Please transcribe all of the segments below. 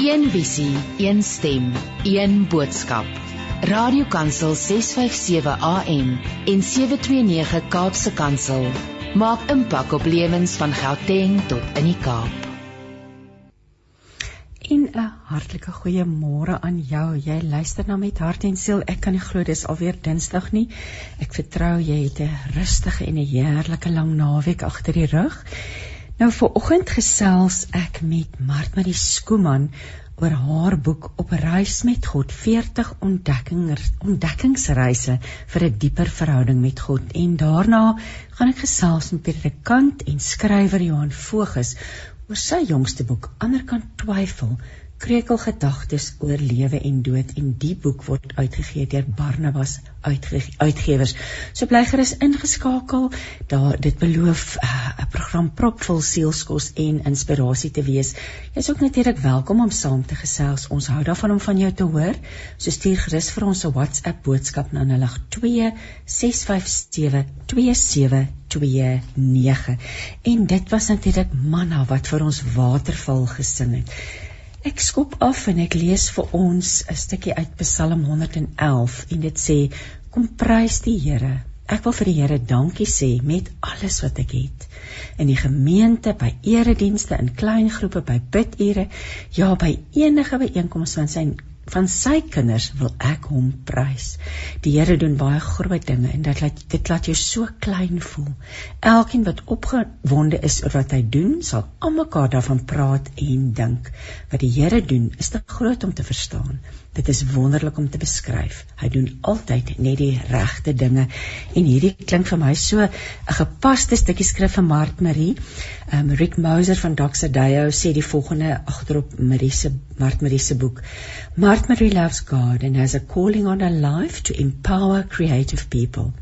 Een visie, een stem, een boodskap. Radiokansel 657 AM en 729 Kaapse Kansel maak impak op lewens van Gauteng tot in die Kaap. En 'n hartlike goeiemôre aan jou. Jy luister na met hart en siel. Ek kan nie glo dis alweer Dinsdag nie. Ek vertrou jy het 'n rustige en 'n heerlike lang naweek agter die rug. Nou vir oggend gesels ek met Mart Marie Skooman oor haar boek Op reis met God 40 ontdekkings ontdekkingsreise vir 'n dieper verhouding met God. En daarna gaan ek gesels met predikant en skrywer Johan Voges oor sy jongste boek Anderkant twyfel Krekelgedagtes oor lewe en dood en die boek word uitgegee deur Barnabas uitge uitgewers. So bly gerus ingeskakel. Daar dit beloof eh, 'n uh, program propvol sielskos en inspirasie te wees. Jy's ook natuurlik welkom om saam te gesels. Ons hou daarvan om van jou te hoor. So stuur gerus vir ons 'n WhatsApp boodskap na 082 657 2729. En dit was natuurlik manna wat vir ons waterval gesing het. Ek skop af en ek lees vir ons 'n stukkie uit Psalm 111 en dit sê: Kom prys die Here. Ek wil vir die Here dankie sê met alles wat ek het. In die gemeente, by eredienste, in klein groepe, by bidure, ja, by enige byeenkoms van sy van sy kinders wil ek hom prys. Die Here doen baie groot dinge en dit laat dit laat jou so klein voel. Elkeen wat opgewonde is oor wat hy doen, sal almekaar daarvan praat en dink. Wat die Here doen, is te groot om te verstaan. Dit is wonderlik om te beskryf. Hy doen altyd net die regte dinge. En hierdie klink vir my so 'n gepaste stukkie skrif van Mart Marie. Um Rick Moser van Doxadeo sê die volgende agterop Marie se Mart Marie se boek. Mart Marie loves God and has a calling on her life to empower creative people.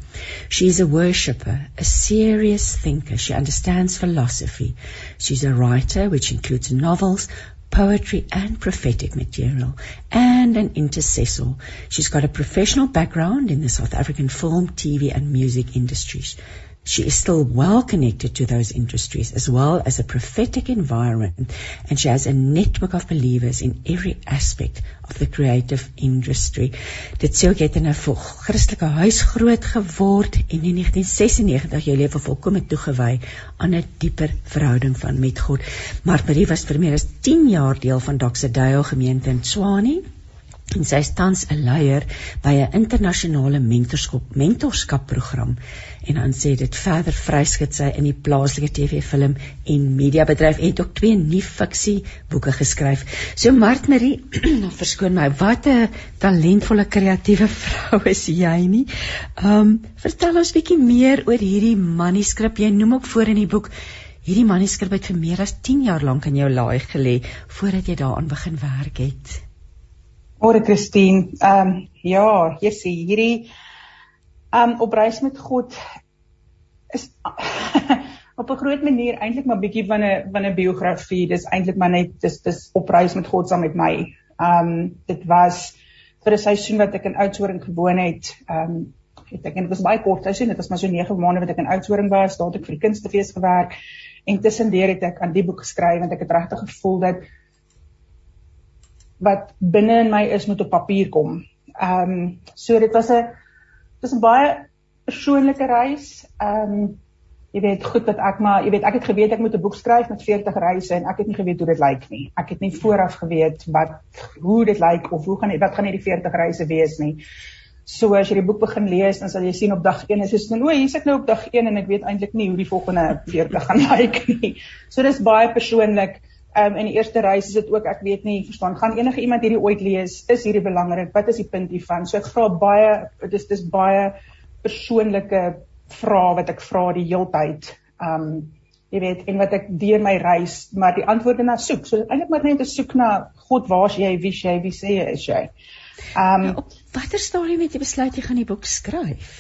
She is a worshipper, a serious thinker. She understands philosophy. She's a writer, which includes novels, poetry and prophetic material, and an intercessor. She's got a professional background in the South African film, TV, and music industries. She is still well connected to those industries as well as a prophetic environment, and she has a network of believers in every aspect of the creative industry. Dit sê ook jy het in 'n Christelike huis groot geword en in 1996 jou lewe volkome toegewy aan 'n dieper verhouding van met God. Maar Marie was vir meer as 10 jaar deel van Doxadeo gemeente in Tshwane en sy is tans 'n leier by 'n internasionale mentorskap mentorskap program en dan sê dit verder vryskut sy in die plaaslike TV film en media bedryf en ook twee nuwe fiksie boeke geskryf. So Mart Marie, verskoon my, wat 'n talentvolle kreatiewe vrou is jy nie. Um vertel ons bietjie meer oor hierdie manuskrip. Jy noem ook voor in die boek hierdie manuskrip het vir meer as 10 jaar lank in jou laai gelê voordat jy daaraan begin werk het. Môre Christine. Ehm um, ja, hier sien hierdie ehm um, op reis met God is op 'n groot manier eintlik maar bietjie van 'n van 'n biografie. Dis eintlik maar net dis dis op reis met God saam met my. Ehm um, dit was vir 'n seisoen wat ek in Oudtshoorn gewoon het. Ehm um, het ek en dit was baie kort seisoen. Dit was maar so 9 maande wat ek in Oudtshoorn was. Daar het ek vir die kunstefees gewerk en tussendeur het ek aan die boek geskryf want ek het regtig gevoel dat wat binne in my is moet op papier kom. Ehm um, so dit was 'n dis 'n baie persoonlike reis. Ehm um, jy weet goed dat ek maar jy weet ek het geweet ek moet 'n boek skryf met 40 reise en ek het nie geweet hoe dit lyk nie. Ek het nie vooraf geweet wat hoe dit lyk of hoe gaan wat gaan hierdie 40 reise wees nie. So as jy die boek begin lees dan sal jy sien op dag 1 is dit nou hier sit nou op dag 1 en ek weet eintlik nie hoe die volgende 40 gaan lyk nie. So dis baie persoonlik. Ehm um, in die eerste reis is dit ook ek weet nie verstaan gaan enige iemand hierdie ooit lees? Is hierdie belangrik? Wat is die punt hiervan? So ek vra baie dis dis baie persoonlike vrae wat ek vra die heeltyd ehm um, jy weet en wat ek deur my reis maar die antwoorde na soek. So eintlik maar net te soek na God waar's jy wie jy wie sê jy is jy? Ehm um, watter stadium het jy besluit jy gaan die boek skryf?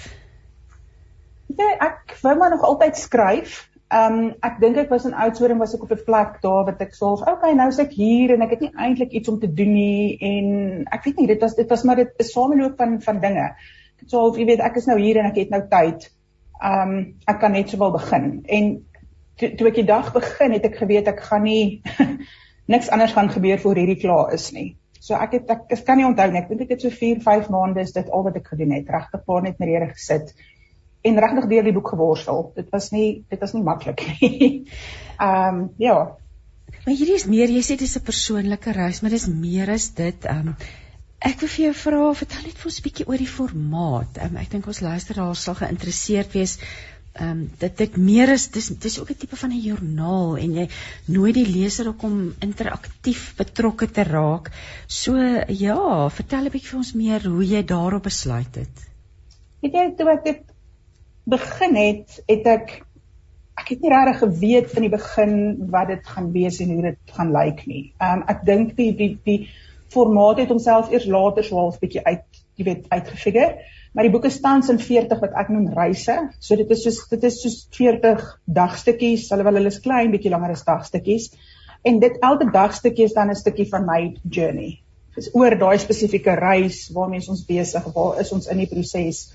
Ja, ek wou maar nog altyd skryf. Ehm um, ek dink ek was in Oudtshoorn was ek op 'n plek daar wat ek sê, okay, nou is ek hier en ek het nie eintlik iets om te doen nie en ek weet nie, dit was dit was maar dit 'n sameloop van van dinge. Ek het so half, jy weet, ek is nou hier en ek het nou tyd. Ehm um, ek kan net sowel begin. En toe, toe ek die dag begin, het ek geweet ek gaan nie niks anders gaan gebeur voor hierdie klaar is nie. So ek het ek, ek kan nie onthou nie. Ek dink ek het so 4, 5 maande is dit al wat ek gedoen het. Regtig paar net met die Here gesit en regtig deur die boek geworstel. Dit was nie dit was nie maklik nie. Ehm um, ja. Maar hierdie is meer, jy sê dit is 'n persoonlike reis, maar dis meer as dit. Ehm um, ek wil vir jou vra, vertel net vir ons 'n bietjie oor die formaat. Ehm um, ek dink ons luisteraars sal geïnteresseerd wees. Ehm um, dit dit meer is dis dis ook 'n tipe van 'n joernaal en jy nooi die leser ook om interaktief betrokke te raak. So ja, vertel 'n bietjie vir ons meer hoe jy daarop besluit het. Weet jy toe ek dit begin het, het ek ek het nie regtig geweet in die begin wat dit gaan wees en hoe dit gaan lyk nie. Ehm um, ek dink die die die formaat het homself eers later so half bietjie uit, jy weet, uitgefigure. Maar die boek is tans in 40 wat ek noem reise. So dit is soos dit is soos 40 dagstukkies, alhoewel hulle is klein, bietjie langer as dagstukkies. En dit elke dagstukkie is dan 'n stukkie van my journey. Dit is oor daai spesifieke reis waarmee ons besig, waar is ons in die proses?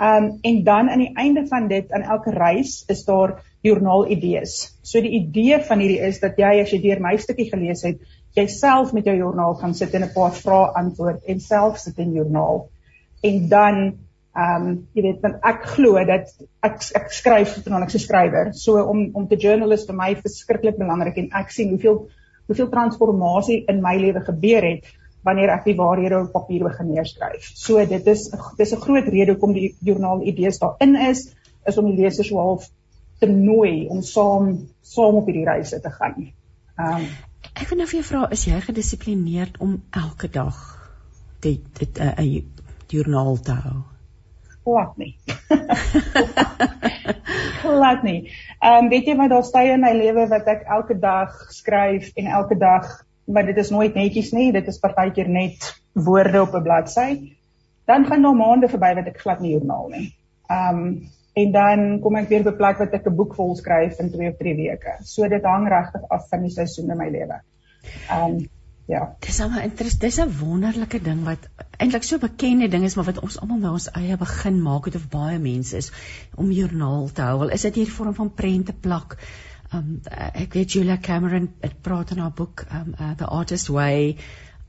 Um en dan aan die einde van dit aan elke reis is daar joernaal idees. So die idee van hierdie is dat jy as jy deur my stukkie gelees het, jouself met jou joernaal gaan sit en 'n paar vrae antwoord en self sit in joernaal. En dan um jy weet dan ek glo dat ek ek skryf dan ek se skrywer. So om om te journalist vir my verskriklik belangrik en ek sien hoeveel hoeveel transformasie in my lewe gebeur het wanneer ek die waarhede op papier begin neerskryf. So dit is dis 'n groot rede hoekom die joernaal idees daarin is, is om die lesers so half te nooi om saam saam op hierdie reise te gaan. Ehm um, ek wil nou vir jou vra, is jy gedissiplineerd om elke dag dit 'n uh, joernaal te hou? Glad nie. Glad nie. Ehm um, weet jy wat daar staan in my lewe wat ek elke dag skryf en elke dag maar dit is nooit netjies nie. Dit is partykeer net woorde op 'n bladsy. Dan gaan daar maande verby wat ek glad nie joernaal nie. Um en dan kom ek weer 'n plek wat ek 'n boek vol skryf in 2 of 3 weke. So dit hang regtig af van die seisoene in my lewe. Um ja. Dis sommer interessant. Dis 'n wonderlike ding wat eintlik so bekende ding is, maar wat ons almal nou ons eie begin maak het of baie mense is om joernaal te hou. Wel is dit hierdie vorm van prente plak um ek weet Julia Cameron het praat in haar boek um uh, The Artist Way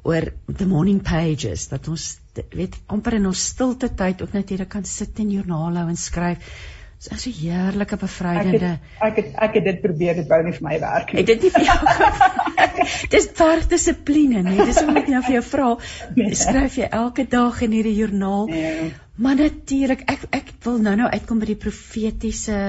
oor the morning pages dat ons weet amper in ons stilte tyd ook net hier kan sit en joernale hou en skryf. Dit is so heerlike bevrydende. Ek het, ek het ek het dit probeer dit wou nie vir my werk nie. Het dit nie vir jou Dis baie dissipline, nee. Dis hoe ek nou vir jou vra. Nee. Skryf jy elke dag in hierdie joernaal? Nee. Maar natuurlik, ek ek wil nou-nou uitkom by die profetiese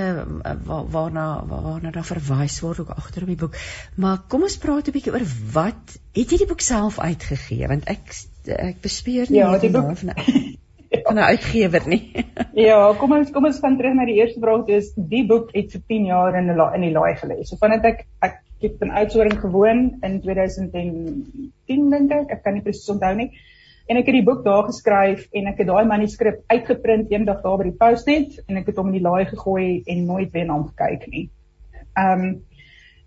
waar, waarna waarna daar verwys word ook agter op die boek. Maar kom ons praat 'n bietjie oor wat het jy die boek self uitgegee? Want ek ek bespeur nie ja, die boek van van 'n uitgewer nie. ja, kom ons kom ons gaan terug na die eerste vraag. Dis die boek het vir 10 jaar in die in die laai gelê. So vandat ek ek het in Oudtshoorn gewoon in 2010 dink ek, ek kan nie presies onthou nie. En ek het die boek daar geskryf en ek het daai manuskrip uitgeprint eendag daar by die Postnet en ek het hom in die laai gegooi en nooit weer na hom gekyk nie. Ehm um,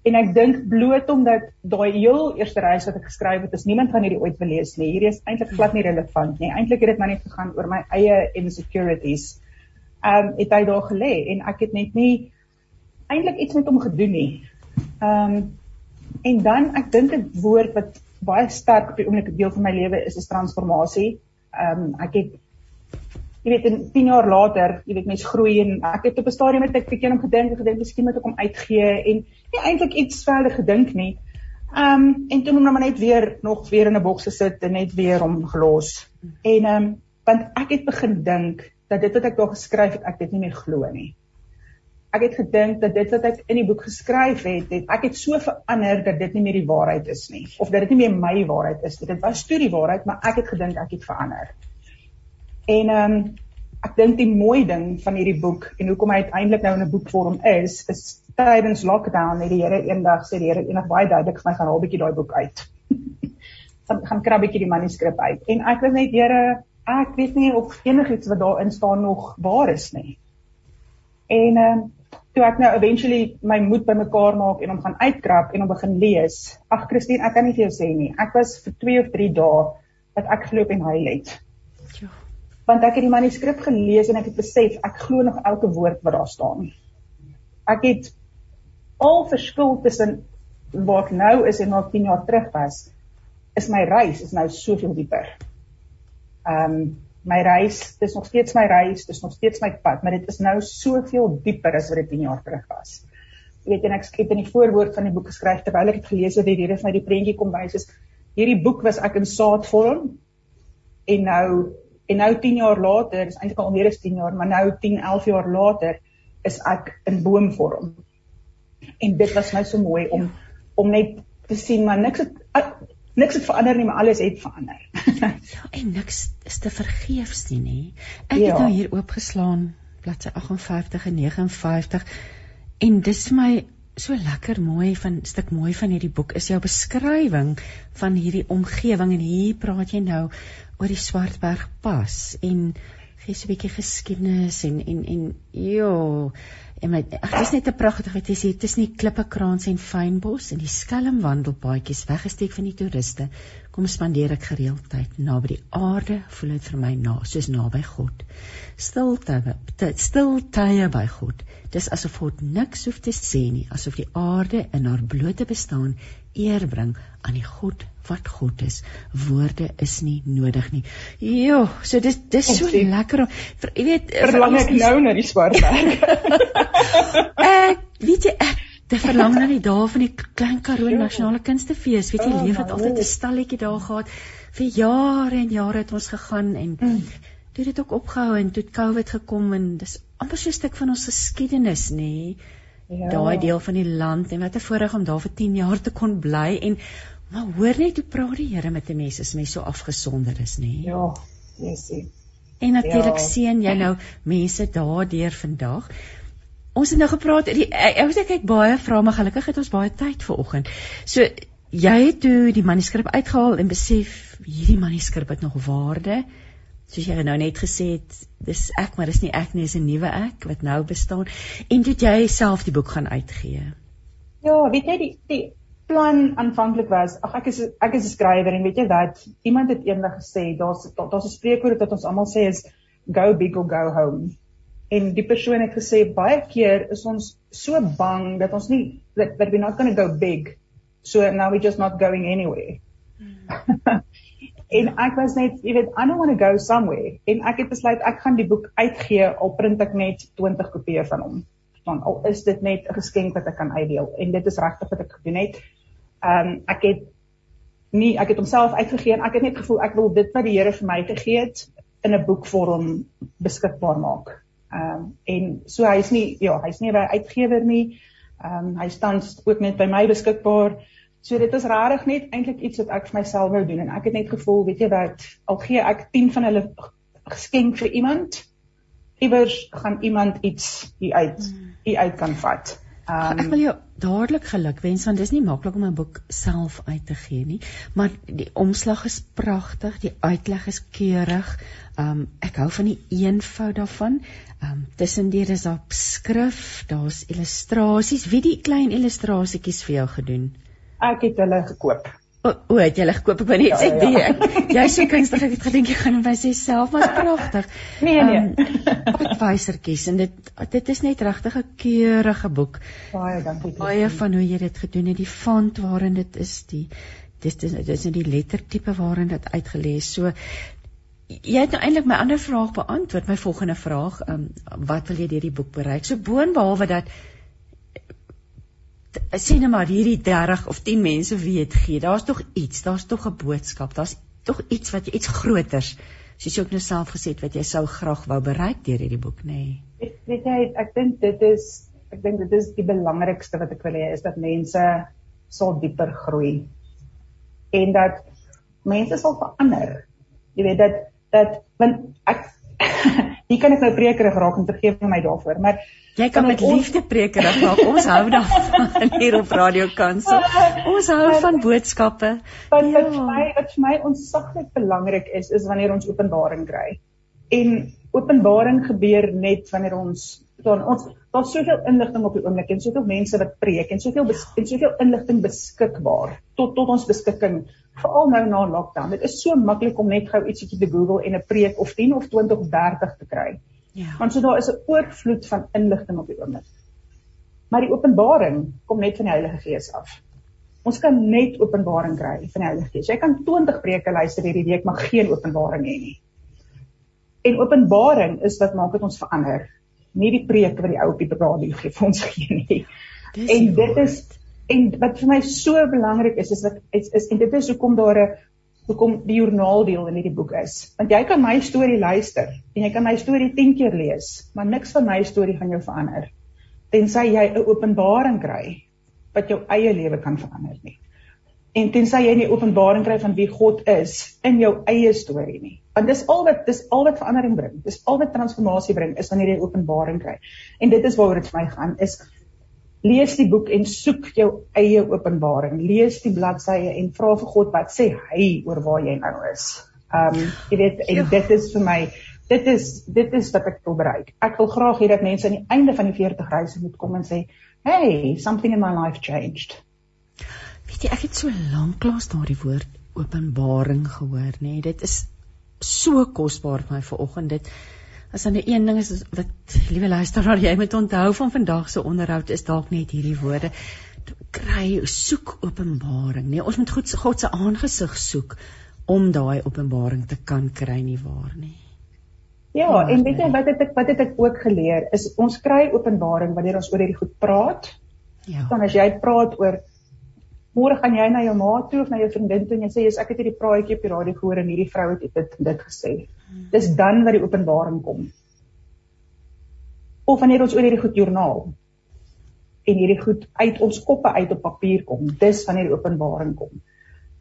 En ek dink bloot omdat daai heel eerste reis wat ek geskryf het, is niemand van hierdie ooit gelees nie. Hierdie is eintlik glad nie relevant nie. Eintlik het dit maar net gegaan oor my eie insecurities. Ehm um, het hy daar gelê en ek het net nie eintlik iets met hom gedoen nie. Ehm um, en dan ek dink 'n woord wat baie sterk op die oomblik 'n deel van my lewe is, is transformasie. Ehm um, ek het jy weet in 10 jaar later, jy weet mense groei en ek het op 'n stadium met ek bietjie om gedink en gedink miskien moet ek hom uitgee en nie eintlik iets verder gedink nie. Ehm um, en toe moet maar net weer nog weer in 'n boks gesit en net weer hom gelos. En ehm um, want ek het begin dink dat dit wat ek daar geskryf het, ek dit nie meer glo nie. Ek het gedink dat dit wat ek in die boek geskryf het, het ek het so verander dat dit nie meer die waarheid is nie of dat dit nie meer my waarheid is nie. Dit was toe die waarheid, maar ek het gedink ek het verander. En ehm um, ek dink die mooi ding van hierdie boek en hoekom hy uiteindelik nou in 'n boekvorm is, is tydens lockdown het die Here eendag sê die Here eendag baie duidelik vir my gaan haal bietjie daai boek uit. gaan gaan krap bietjie die manuskrip uit. En ek was net Here, ek weet nie of enigiets wat daarin staan nog waar is nie. En ehm um, toe ek nou eventually my moed bymekaar maak en hom gaan uitkrap en hom begin lees. Ag Christine, ek kan nie vir jou sê nie. Ek was vir 2 of 3 dae wat ek geloop en huil het want ek het die manuskrip gelees en ek het besef ek glo nog elke woord wat daar staan. Ek het al verskil tussen waar ek nou is en waar 10 jaar terug was, is my reis is nou soveel dieper. Ehm um, my reis, dis nog steeds my reis, dis nog steeds my pad, maar dit is nou soveel dieper as wat dit 10 jaar terug was. Jy weet en ek skep in die voorwoord van die boek geskryf terwyl ek dit gelees het, het hierdie vir my die prentjie kom wys is hierdie boek was ek in saadvorm en nou en nou 10 jaar later, is eintlik al meer as 10 jaar, maar nou 10, 11 jaar later is ek in boomvorm. En dit was my so mooi om om net te sien maar niks het niks het verander nie, maar alles het verander. en niks is te vergeefs nie, nê. Ek ja. het nou hier oopgeslaan bladsy 58 en 59 en dis my so lekker mooi van stuk mooi van hierdie boek is jou beskrywing van hierdie omgewing en hier praat jy nou oor die Swartberg pas en gee so 'n bietjie geskiedenis en en en jo en my ag dis net 'n pragtige dit is hier tussen die klippekraans en fynbos en die skelm wandelpaadjies weggesteek van die toeriste kom spandeer ek gereeld tyd naby die aarde voel dit vir my na soos naby God. Stilte stiltye by God. Dis asof God niks hoef te sê nie asof die aarde in haar blote bestaan eer bring aan die God wat God is. Woorde is nie nodig nie. Jo, so dis dis so Opsie. lekker om jy weet verlang ek nou na die Swartberg. ek weet jy ek te verlang na die dae van die Klein Karoo Nasionale Kunstefees. Weet jy, oh, leef het altyd 'n stalletjie daar gehad. Vir jare en jare het ons gegaan en mm. toe het dit ook opgehou en toe het COVID gekom en dis amper so 'n stuk van ons geskiedenis, nê? Nee ja. daai deel van die land en wat 'n voorreg om daar vir 10 jaar te kon bly en maar hoor net hoe praat die Here met 'n mens as mens so afgesonder is nê? Ja yesie en natuurlik ja. sien jy nou mense daardeur vandag. Ons het nou gepraat die, ek weet ek het baie vrae maar gelukkig het ons baie tyd vir oggend. So jy het toe die manuskrip uitgehaal en besef hierdie manuskrip het nog waarde soos jy nou net gesê het, dis ek, maar dis nie ek nie, dis 'n nuwe ek wat nou bestaan. En toe jy self die boek gaan uitgee. Ja, weet jy die die plan aanvanklik was, ag ek is ek is 'n skrywer en weet jy wat, iemand het eendag gesê, daar's daar's 'n spreekwoord wat ons almal sê is go big or go home. En die persoon het gesê baie keer is ons so bang dat ons nie that, that we're not going to go big. So now we're just not going anywhere. Hmm. En ek was net, jy weet, I don't want to go somewhere. En ek het besluit ek gaan die boek uitgee al print ek net 20 kopieë van hom. Want al is dit net 'n geskenk wat ek kan uitdeel en dit is regtig wat ek gedoen het. Ehm um, ek het nie ek het homself uitgegee en ek het net gevoel ek wil dit wat die Here vir my gegee het in 'n boekvorm beskikbaar maak. Ehm um, en so hy's nie ja, hy's nie by uitgewer nie. Ehm um, hy staan ook net by my beskikbaar. So dit is rarig net eintlik iets wat ek vir myself wou doen en ek het net gevoel, weet jy wat, al gee ek 10 van hulle geskenk vir iemand, iewers gaan iemand iets hier uit, hier uit kan vat. Um, ek wil jou dadelik geluk wens want dis nie maklik om 'n boek self uit te gee nie, maar die omslag is pragtig, die uitleg is keurig. Um ek hou van die eenvoud daarvan. Um tussendeur is daar skrif, daar's illustrasies. Wie die klein illustrasietjies vir jou gedoen? Ek het hulle gekoop. O, o het jy hulle gekoop? Ek wou net ja, sê ja, ja. ek jy so kunstig ek het gedink jy gaan by self maar pragtig. Nee nee. Um, Advisertjies en dit dit is net regtig 'n keurige boek. Baie dankie. Baie van hoe jy dit gedoen het, die font waarin dit is, die dis dis dis in die lettertipe waarin dit uitgelees. So jy het nou eintlik my ander vraag beantwoord, my volgende vraag, um, wat wil jy deur die boek bereik? So boonbehalwe dat sien net maar hierdie 30 of 10 mense weet gee. Daar's tog iets, daar's tog 'n boodskap. Daar's tog iets wat iets groters, soos jy ook nou self gesê het wat jy sou graag wou bereik deur hierdie boek, nê? Nee. Weet jy, ek dink dit is ek dink dit is die belangrikste wat ek wil hê is dat mense sal dieper groei. En dat mense sal verander. Jy weet dat dat want ek hier kan ek nou prekerig raak en vergeef my daarvoor, maar Jy kan met liefde prekerig maak. Ons hou daarvan hier op Radio Kansel. Ons hou van boodskappe. Wat ja. vir my wat vir my ontsaglik belangrik is, is wanneer ons openbaring kry. En openbaring gebeur net wanneer ons dan ons daar's soveel inligting op die oomblik en soveel mense wat preek en soveel en soveel inligting beskikbaar tot tot ons beskikking veral nou na lockdown. Dit is so maklik om net gou ietsie te Google en 'n preek of 10 of 20 of 30 te kry. Ja. Want so daar is 'n oorvloed van inligting op die oomblik. Maar die openbaring kom net van die Heilige Gees af. Ons kan net openbaring kry van die Heilige Gees. Jy kan 20 preke luister hierdie week, maar geen openbaring hê nie. En openbaring is wat maak dit ons verander. Nie die preek wat die ou op die radio gee vir ons gee nie. Dis en dit is en wat vir my so belangrik is is wat is, is en dit is hoekom daar 'n hoekom die joernaal deel in hierdie boek is. Want jy kan my storie luister en jy kan my storie 10 keer lees, maar niks van my storie gaan jou verander tensy jy 'n openbaring kry wat jou eie lewe kan verander nie. En tensy jy nie openbaring kry van wie God is in jou eie storie nie. Want dis al wat dis al wat verandering bring. Dis al wat transformasie bring is wanneer jy openbaring kry. En dit is waaroor dit vir my gaan is lees die boek en soek jou eie openbaring. Lees die bladsye en vra vir God wat sê hy oor waar jy nou is. Um jy weet en ja. dit is vir my dit is dit is wat ek wil bereik. Ek wil graag hê dat mense aan die einde van die 40 reise moet kom en sê, "Hey, something in my life changed." Weet jy, ek het so lank lank daardie woord openbaring gehoor, nê. Nee. Dit is so kosbaar vir my vanoggend dit as dan 'n een ding is wat liewe luisteraar jy moet onthou van vandag se onderhoud is dalk net hierdie woorde kry soek openbaring nee ons moet goed God se aangesig soek om daai openbaring te kan kry nie waar nie Ja, ja en weet jy wat het ek wat het ek ook geleer is ons kry openbaring wanneer ons oor hierdie goed praat. Ja. Dan as jy praat oor môre gaan jy na jou ma toe of na jou vriendin toe en jy sê jy's ek het hierdie praatjie op die radio gehoor en hierdie vrou het dit dit gesê. Dis dan wat die openbaring kom. Of wanneer ons oor hierdie goed joernaal en hierdie goed uit ons koppe uit op papier kom, dis wanneer die openbaring kom.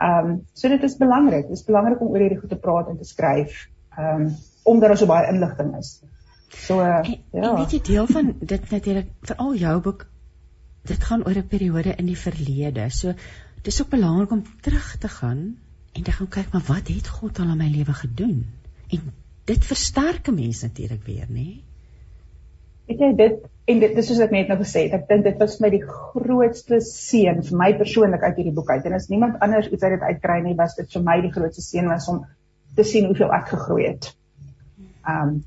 Ehm um, so dit is belangrik. Dit is belangrik om oor hierdie goed te praat en te skryf. Ehm um, omdat daar so baie inligting is. So uh, en, ja. En weet jy deel van dit natuurlik veral jou boek dit gaan oor 'n periode in die verlede. So dis ook belangrik om terug te gaan en te gaan kyk maar wat het God al in my lewe gedoen? En dit versterk 'n mens natuurlik weer, nê? Weet jy dit en dit dis soos ek net nou gesê het, ek dink dit was my die grootste seën vir my persoonlik uit hierdie boek uit. En as niemand anders iets uit dit uitkry nie, was dit vir my die grootste seën was om te sien hoeveel ek gegroei het um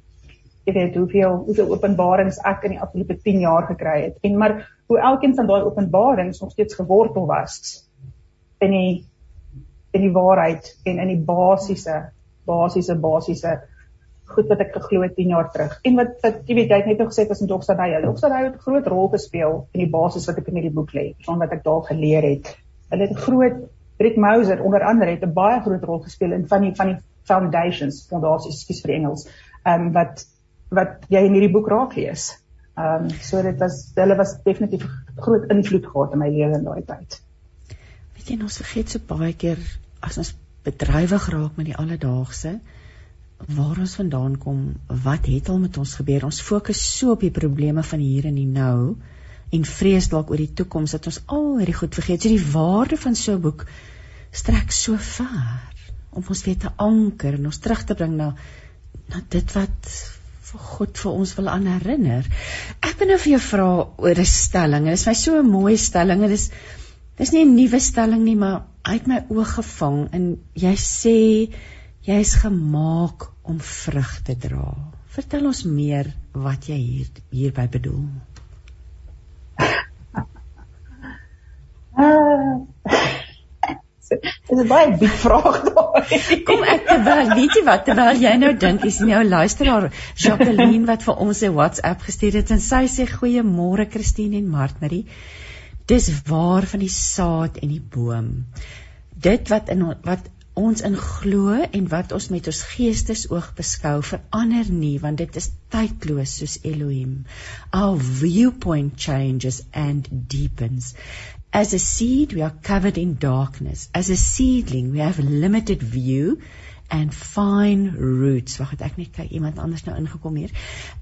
jy weet hoeveel hoeveel openbarings ek in die afgelope 10 jaar gekry het en maar hoe elkeen van daai openbarings nog steeds gewortel was in die in die waarheid en in die basiese basiese basiese goed wat ek geglo het 10 jaar terug en wat wat jy weet jy het net gesê dit was in Dokstadai Dokstadai het 'n groot rol gespeel in die basis wat ek in hierdie boek lê van wat ek daar geleer het hulle het groot Rick Mauser onder andere het 'n baie groot rol gespeel in van die van die foundations fondasies skus vir Engels ehm um, wat wat jy in hierdie boek raak lees. Ehm um, so dit was hulle was definitief groot invloed gehad in my lewe in daai tyd. Weet jy ons vergeet so baie keer as ons bedrywig raak met die alledaagse waar ons vandaan kom, wat het al met ons gebeur? Ons fokus so op die probleme van hier en die nou en vrees dalk oor die toekoms dat ons al hierdie goed vergeet. So die waarde van so 'n boek strek so ver om ons weer te anker en ons terug te bring na na dit wat vir God vir ons wil aan herinner. Ek wil nou vir jou vra oor 'n stelling. Dit is my so 'n mooi stelling. Dit is dis nie 'n nuwe stelling nie, maar uit my oog gevang en jy sê jy is gemaak om vrug te dra. Vertel ons meer wat jy hier hierby bedoel. Uh, Dis 'n baie diep vraag daai. Kom ek terwyl weet jy wat terwyl jy nou dink is nou luisteraar Jacqueline wat vir ons 'n WhatsApp gestuur het en sy sê goeiemôre Christine en Martmarie. Dis waar van die saad en die boom. Dit wat in wat ons in glo en wat ons met ons geestesoog beskou verander nie want dit is tydloos soos Elohim. Our viewpoint changes and deepens. As a seed, we are covered in darkness. As a seedling, we have limited view and fine roots. Iemand anders hier.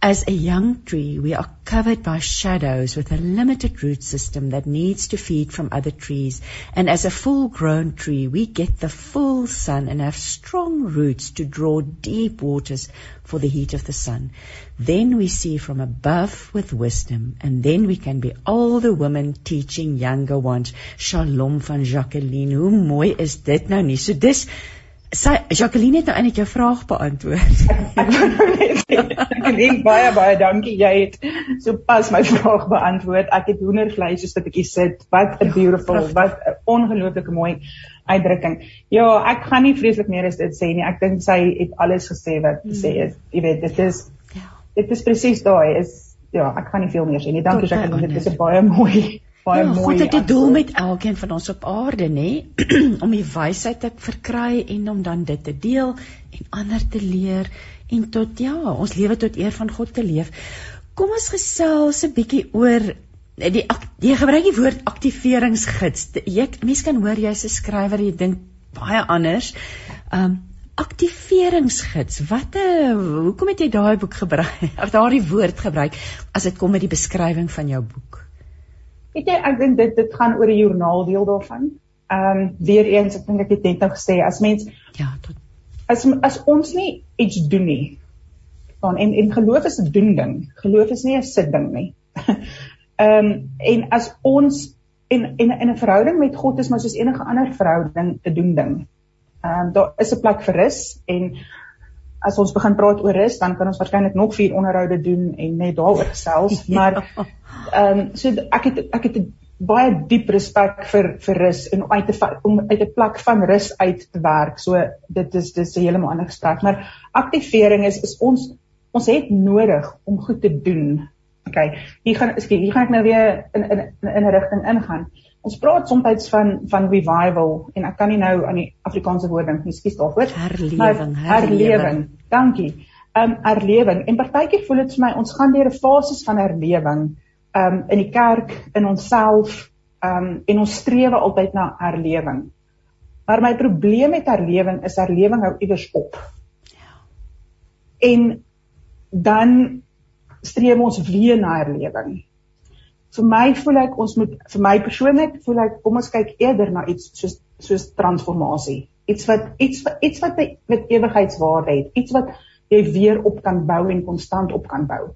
As a young tree, we are covered by shadows with a limited root system that needs to feed from other trees. And as a full-grown tree, we get the full sun and have strong roots to draw deep waters for the heat of the sun. Then we see from above with wisdom, and then we can be all the women teaching younger ones. Shalom van Jacqueline. Hoe mooi is dit nou nie? So dis Sy Jacqueline het nou eintlik jou vraag beantwoord. Jacqueline, baie baie dankie. Jy het sopas my vraag beantwoord. Ek het hoendervleis so 'n bietjie sit. Wat 'n beautiful, wat 'n ongelooflike mooi uitdrukking. Ja, ek gaan nie vreeslik meer as dit sê nie. Ek dink sy het alles gesê wat te sê is. Jy weet, dit is ja. Dit is presies daai is ja, ek gaan nie veel meer sê nie. Dankie Jacqueline. Dit is 'n baie mooi baie ja, mooi. God het 'n doel met elkeen van ons op aarde, nê? om die wysheid te verkry en om dan dit te deel en ander te leer en tot ja, ons lewe tot eer van God te leef. Kom ons gesels 'n bietjie oor die jy gebruik die woord aktiveringsgids. Jy mense kan hoor jy's 'n skrywer, jy dink baie anders. Um aktiveringsgids. Wat 'n hoekom het jy daai boek gebruik? Of daardie woord gebruik as dit kom met die beskrywing van jou boek? Weet jy, ek dink dit dit gaan oor die joernaal deel daarvan. Ehm um, weer eens, ek dink ek het net nou gesê as mens ja, tot as as ons nie iets doen nie. Dan en en geloof is 'n doen ding. Geloof is nie 'n sit ding nie. Ehm um, en as ons en en in 'n verhouding met God is maar soos enige ander verhouding 'n doen ding. Ehm um, daar is 'n plek vir rus en as ons begin praat oor rus, dan kan ons waarskynlik nog vier onderhoude doen en net daaroor gesels, maar ehm um, so ek het ek het 'n baie diep respek vir vir rus en uit te om uit 'n plek van rus uit te werk. So dit is dis 'n heeltemal ander gesprek, maar aktivering is is ons ons het nodig om goed te doen. OK, hier gaan ek hier gaan ek nou weer in in in 'n rigting ingaan. Ons praat soms van van revival en ek kan nie nou aan die Afrikaanse woord dink nie, skuis daarvoor. Herlewing, herlewing. Dankie. Um herlewing en partykeer voel dit vir my ons gaan deur 'n fases van herlewing um in die kerk, in onsself, um en ons streef altyd na herlewing. Maar my probleem met herlewing is herlewing hou iewers op. En dan streef ons weer na herlewing vir my voel ek ons moet vir my persoonlik voel ek kom ons kyk eerder na iets soos soos transformasie. Iets wat iets iets wat met ewigheidswaarde het, iets wat jy weer op kan bou en konstant op kan bou.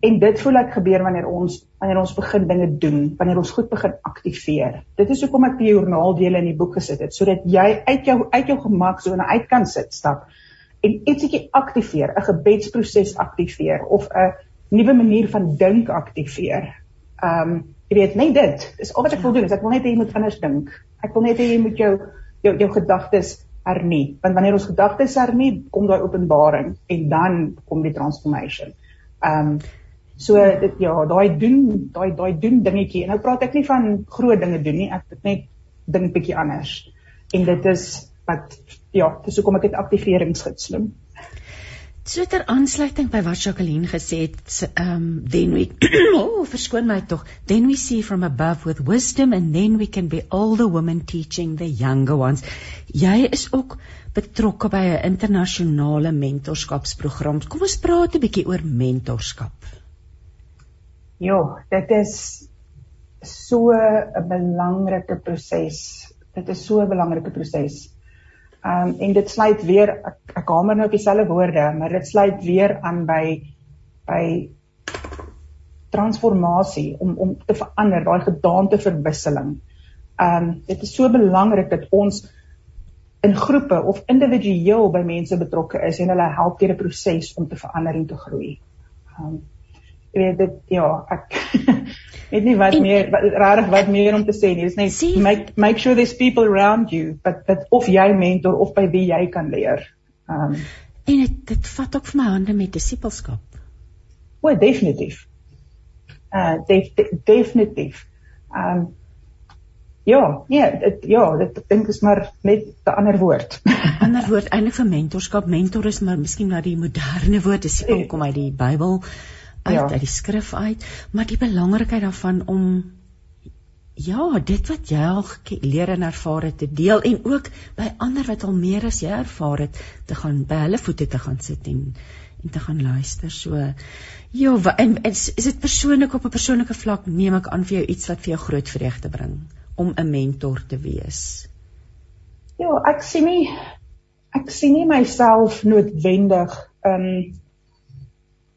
En dit voel ek gebeur wanneer ons wanneer ons begin dinge doen, wanneer ons goed begin aktiveer. Dit is hoekom ek die joernaaldele in die boek gesit het sodat jy uit jou uit jou gemaksone uit kan sit stap en ietsie aktiveer, 'n gebedsproses aktiveer of 'n nuwe manier van dink aktiveer. Um, jy weet net dit is al wat ek wil doen is ek wil net hê jy moet anders dink. Ek wil net hê jy moet jou jou jou gedagtes hernie. Want wanneer ons gedagtes hernie kom daai openbaring en dan kom die transformation. Um, so dit ja daai doen daai daai doen dingetjie en nou praat ek nie van groot dinge doen nie ek het net dink bietjie anders en dit is wat ja dis hoekom ek dit aktiveringsgids noem So ter aansluiting by wat Jacqueline gesê het, ehm um, then we oh, verskoon my tog. Then we see from above with wisdom and then we can be all the women teaching the younger ones. Jy is ook betrokke by 'n internasionale mentorskapsprogram. Kom ons praat 'n bietjie oor mentorskap. Ja, dit is so 'n belangrike proses. Dit is so 'n belangrike proses. Um en dit sluit weer ek, ek hamer nou op dieselfde woorde, maar dit sluit weer aan by by transformasie om om te verander, daai gedaanteverwisseling. Um dit is so belangrik dat ons in groepe of individueel by mense betrokke is en hulle help deur 'n proses om te verander en te groei. Um jy weet dit ja, ek weet nie wat en, meer rarig wat meer om te sê nie. Dis net see, make make sure there's people around you, but but of jy mentor of by wie jy kan leer. Um en dit dit vat ook vir my hande met disipelskap. O, definitief. Uh def, def, definitief. Um Ja, nee, dit ja, dit dink is maar net 'n ander woord. ander woord eintlik vir mentorskap. Mentor is maar miskien maar die moderne woord, dis kom uit die Bybel uit ja. uit die skrif uit, maar die belangrikheid daarvan om ja, dit wat jy al geleer en ervaar het te deel en ook by ander wat al meer as jy ervaar het te gaan by hulle voete te gaan sit en en te gaan luister. So ja, en is, is dit persoonlik op 'n persoonlike vlak neem ek aan vir jou iets wat vir jou groot vreugde bring om 'n mentor te wees. Ja, ek sien nie ek sien nie myself noodwendig um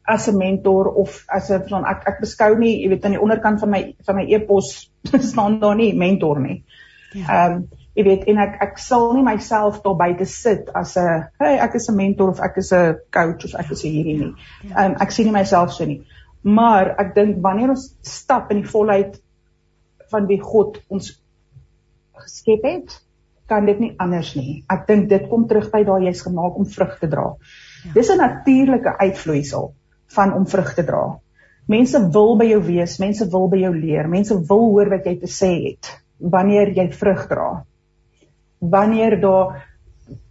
as 'n mentor of as 'n van ek ek beskou nie, jy weet aan die onderkant van my van my e-pos staan daar nie mentor nie. Ja. Ehm um, Jy weet en ek ek sal nie myself daar buite sit as 'n hey ek is 'n mentor of ek is 'n coach of ek is hierdie nie. Ja. Um, ek sien nie myself so nie. Maar ek dink wanneer ons stap in die volheid van wie God ons geskep het, kan dit nie anders nie. Ek dink dit kom terug by daai jy's gemaak om vrug te dra. Ja. Dis 'n natuurlike uitvloeisel van om vrug te dra. Mense wil by jou wees, mense wil by jou leer, mense wil hoor wat jy te sê het wanneer jy vrug dra. Wanneer daar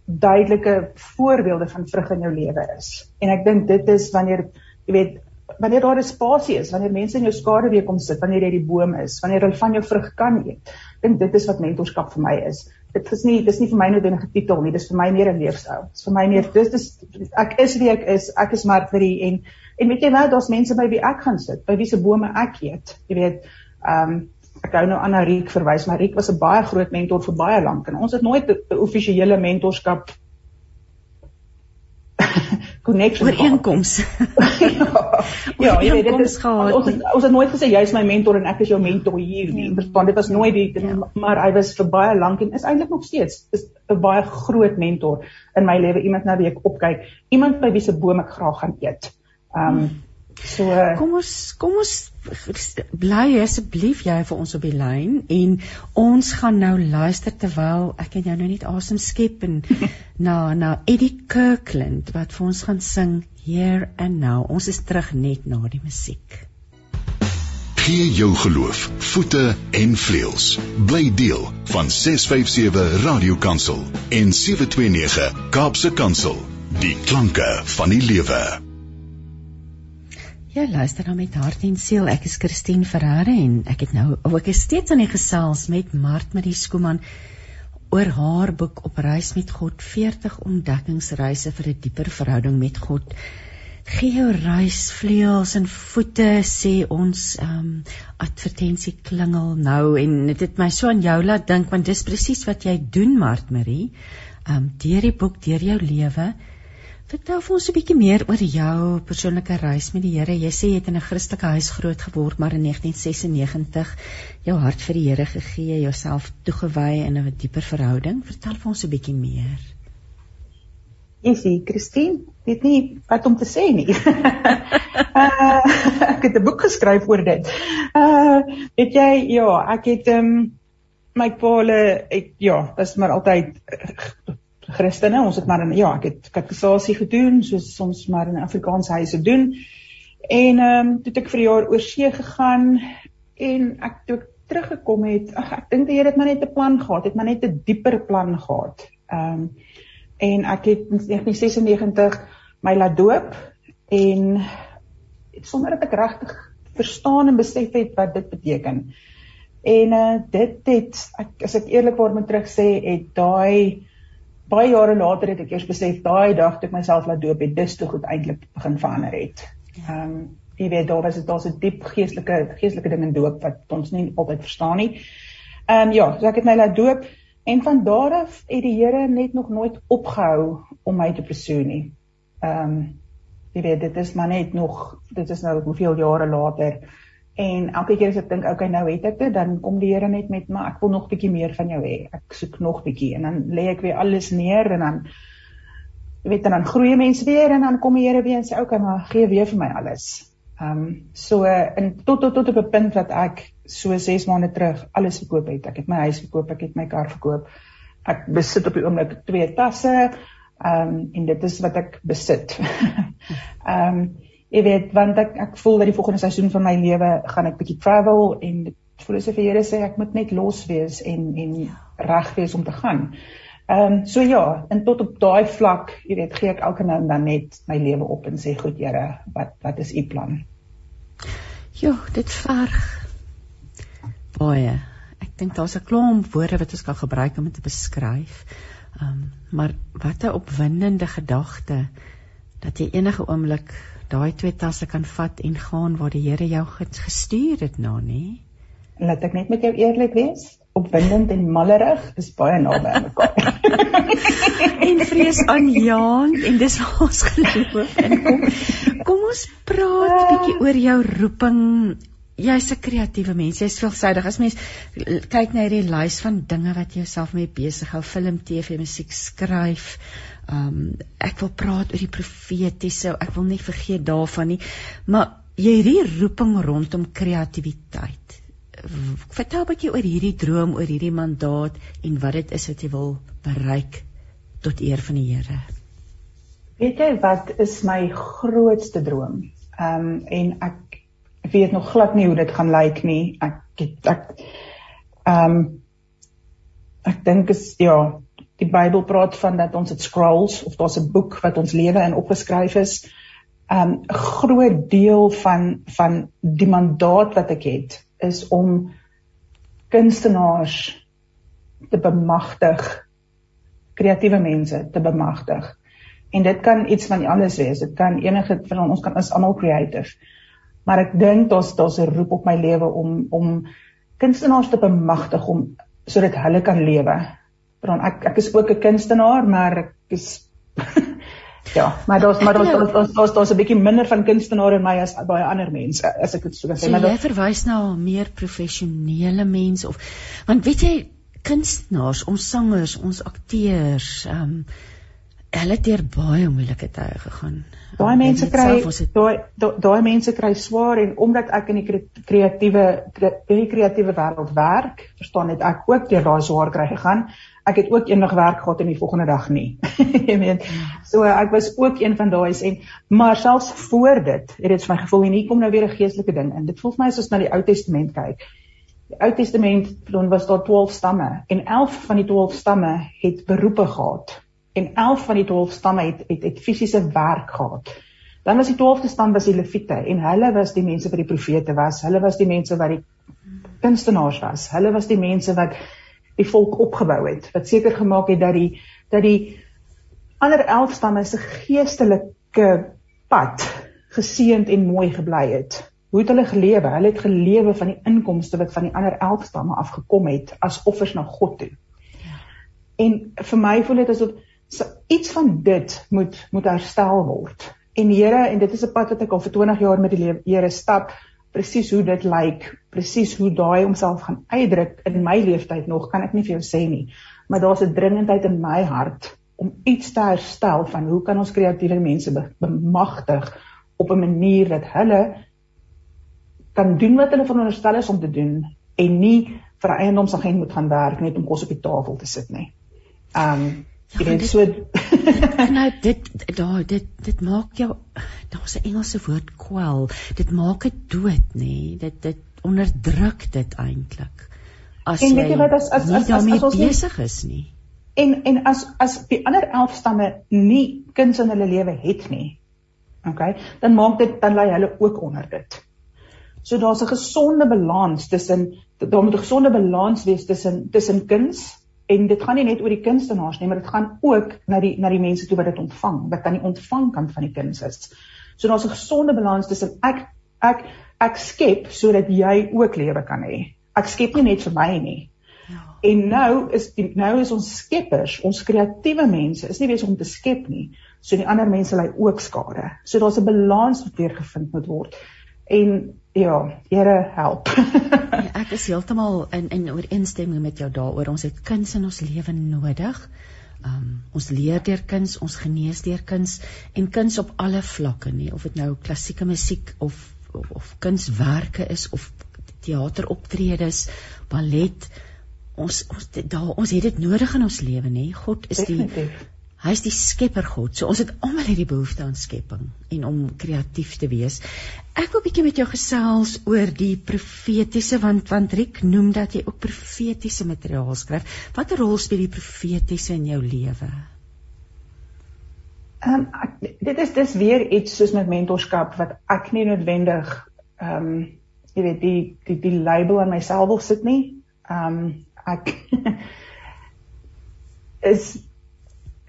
duidelike voorbeelde van vrug in jou lewe is. En ek dink dit is wanneer jy weet wanneer daar 'n spasie is, wanneer mense in jou skaduwee kom sit, wanneer jy die boom is, wanneer hulle van jou vrug kan eet. Ek dink dit is wat mentorskap vir my is dit is nie dis nie vir my noodwendige titel nie dis vir my meer 'n leefstyl. Dis vir my meer dis dis ek is wie ek is ek is Martie en en weet jy wat daar's mense by wie ek gaan sit by wie se bome ek eet jy weet. Ehm um, ek hou nou aan Riek verwys maar Riek was 'n baie groot mentor vir baie lank en ons het nooit 'n offisiële mentorskap connection ooreenkoms. ja, ja jy weet dit is gehad. Ons het, ons het nooit gesê jy's my mentor en ek is jou mentor hier nie. Ja. Want dit was nooit die ja. maar hy was vir baie lank en is eintlik nog steeds is 'n baie groot mentor in my lewe. Iemand na wie ek opkyk, iemand by wie se boom ek graag gaan eet. Ehm um, So uh, kom ons kom ons bly asseblief jy vir ons op die lyn en ons gaan nou luister terwyl ek en jou nou net asem skep en na na Eddie Kirkland wat vir ons gaan sing Here and Now. Ons is terug net na die musiek. Gee jou geloof voete en vleuels. Bly deel van 657 Radio Kansel en 729 Kaapse Kansel. Die klanke van die lewe. Ja, luister nou met hart en siel. Ek is Christine Ferreira en ek het nou ook steeds aan die gesels met Mart Marie Skooman oor haar boek Op reis met God 40 ontdekkingsreise vir 'n dieper verhouding met God. Gee jou reis vleuels en voete sê ons ehm um, advertensie klingel nou en dit het my so aan jou laat dink want dis presies wat jy doen Mart Marie. Ehm um, deur die boek, deur jou lewe Vertel vir ons 'n bietjie meer oor jou persoonlike reis met die Here. Jy sê jy het in 'n Christelike huis groot geword, maar in 1996 jou hart vir die Here gegee, jouself toegewy in 'n dieper verhouding. Vertel vir ons 'n bietjie meer. Esie, Christine, weet nie wat om te sê nie. uh, ek het 'n boek geskryf oor dit. Uh, weet jy, ja, ek het ehm um, my paale, ek ja, dis maar altyd Christene, ons het maar in ja, ek het katekisasie gedoen soos ons maar in Afrikaanse huise doen. En ehm um, toe het ek vir 'n jaar oor see gegaan en ek toe ek teruggekom het, ag ek dink die Here het maar net 'n plan gehad, het maar net 'n dieper plan gehad. Ehm um, en ek het in 1996 my laat doop en sonder dat ek regtig verstaan en besef het wat dit beteken. En uh dit het ek as ek eerlikwaar moet terug sê, het daai baie jare later het ek eers besef daai dag toe ek myself laat doop het, dis toe goed eintlik begin verander het. Ehm um, jy weet daar was dit daar's 'n diep geestelike geestelike ding in doop wat ons nie altyd verstaan nie. Ehm um, ja, so ek het my laat doop en van daar af het die Here net nog nooit opgehou om my te persoon nie. Ehm um, jy weet dit is maar net nog dit is nou hoeveel jare later En elke keer as ek dink, okay, nou het ek dit, dan kom die Here net met, maar ek wil nog bietjie meer van jou hê. Ek soek nog bietjie en dan lê ek weer alles neer en dan weet dan groei mense weer en dan kom die Here weer en sê, okay, maar gee weer vir my alles. Ehm um, so in tot tot tot op 'n punt dat ek so 6 maande terug alles verkoop het. Ek het my huis verkoop, ek het my kar verkoop. Ek besit op die oomblik twee tasse. Ehm um, en dit is wat ek besit. Ehm um, jy weet want ek ek voel dat die volgende seisoen van my lewe gaan ek bietjie travel en dit voel asof die Here sê ek moet net los wees en en reg wees om te gaan. Ehm um, so ja, en tot op daai vlak, jy weet, gee ek elke nou en dan net my lewe op en sê goed Here, wat wat is u plan? Jo, dit verg baie. Ek dink daar's 'n klomp woorde wat ons kan gebruik om dit te beskryf. Ehm um, maar wat 'n opwindende gedagte dat jy enige oomblik daai twee tasse kan vat en gaan waar die Here jou gestuur het na, nê? Laat ek net met jou eerlik wees, opwindend en mallerig is baie naby aan mekaar. en vrees aan Jan en dis waar ons geloof in kom. Kom ons praat bietjie oor jou roeping jy's 'n kreatiewe mens. Jy's veelsidig. As mens kyk na hierdie lys van dinge wat jy jouself mee besig hou, film, TV, musiek, skryf. Um ek wil praat oor die profetiese. Ek wil nie vergeet daarvan nie. Maar jy hierdie roeping rondom kreatiwiteit. Vertel 'n bietjie oor hierdie droom, oor hierdie mandaat en wat dit is wat jy wil bereik tot eer van die Here. Weet jy wat is my grootste droom? Ehm um, en ek weet nog glad nie hoe dit gaan lyk nie. Ek ek ehm um, ek dink is ja, die Bybel praat van dat ons dit scrolls of daar's 'n boek wat ons lewe in opgeskryf is. 'n um, groot deel van van die mandaat wat ek het is om kunstenaars te bemagtig kreatiewe mense te bemagtig. En dit kan iets van alles wees. Dit kan enige van ons kan is almal creative maar ek dink daar's daar's 'n roep op my lewe om om kunstenaars te bemagtig om sodat hulle kan lewe. Want ek ek is ook 'n kunstenaar, maar ek is ja, maar daar's maar daar's daar's daar's daar's 'n bietjie minder van kunstenaar in my as baie ander mense as ek dit so kan sê. So maar jy verwys na nou meer professionele mense of want weet jy kunstenaars, ons sangers, ons akteurs, ehm um, hulle het deur baie moeilike tye gegaan. Daai mense kry daai daai mense kry swaar en omdat ek in die kreatiewe in die kreatiewe wêreld werk, verstaan net ek ook deur daai swaar kry gegaan. Ek het ook eendag werk gehad en die volgende dag nie. Jy weet. So ek was ook een van daai en maar selfs voor dit het dit vir my gevoel en hier kom nou weer 'n geestelike ding in. Dit voel vir my soos na die Ou Testament kyk. Die Ou Testament dan was daar 12 stamme en 11 van die 12 stamme het beroepe gehad en 11 van die 12 stamme het het, het fisiese werk gehad. Dan was die 12de stam was die Lewiete en hulle was die mense wat die profete was. Hulle was die mense wat die kunstenaars was. Hulle was die mense wat die volk opgebou het. Wat seker gemaak het dat die dat die ander 11 stamme se geestelike pad geseënd en mooi gebly het. Hoe het hulle gelewe? Hulle het gelewe van die inkomste wat van die ander 11 stamme afgekom het as offers na God toe. En vir my voel dit asof so iets van dit moet moet herstel word. En Here, en dit is 'n pad wat ek al vir 20 jaar met die Here stap, presies hoe dit lyk, presies hoe daai homself gaan uitdruk in my lewenstyd nog, kan ek nie vir jou sê nie. Maar daar's 'n dringendheid in my hart om iets te herstel van hoe kan ons kreatiewe mense bemagtig op 'n manier dat hulle kan doen wat hulle veronderstel is om te doen en nie vir 'n eiendomsagent moet gaan werk net om kos op die tafel te sit nie. Um Jy weet so nou dit daar dit dit maak jou daar's 'n Engelse woord kwel. Dit maak dit dood nê. Nee. Dit dit onderdruk dit eintlik. As en jy wat as as as, as, as ons besig is nie. En en as as die ander 11 stamme nie kuns in hulle lewe het nie. OK, dan maak dit dan lê hulle ook onder dit. So daar's 'n gesonde balans tussen daar moet 'n gesonde balans wees tussen tussen kuns en dit gaan nie net oor die kunstenaars nie, maar dit gaan ook na die na die mense toe wat dit ontvang, wat aan die ontvangkant van die kuns is. So daar's 'n gesonde balans tussen ek ek ek skep sodat jy ook lewe kan hê. Ek skep nie net vir my nie. Ja. En nou is die, nou is ons skeppers, ons kreatiewe mense, is nie besig om te skep nie. So die ander mense ly ook skade. So daar's 'n balans wat weer gevind moet word. En Ja, Here help. ja, ek is heeltemal in in ooreenstemming met jou daaroor. Ons het kuns in ons lewe nodig. Um ons leer deur kuns, ons genees deur kuns en kuns op alle vlakke, nie of dit nou klassieke musiek of of, of kunswerke is of teateroptredes, ballet. Ons ons daar ons het dit nodig in ons lewe, nê. God is Definitief. die Hy is die skepper God. So ons het almal hierdie behoefte aan skepping en om kreatief te wees. Ek wil 'n bietjie met jou gesels oor die profetiese want want Riek noem dat jy ook profetiese materiaal skryf. Watter rol speel die profetiese in jou lewe? Ehm um, dit is dis weer iets soos met mentorskap wat ek nie noodwendig ehm um, jy weet die die die label aan myself wil sit nie. Ehm um, ek is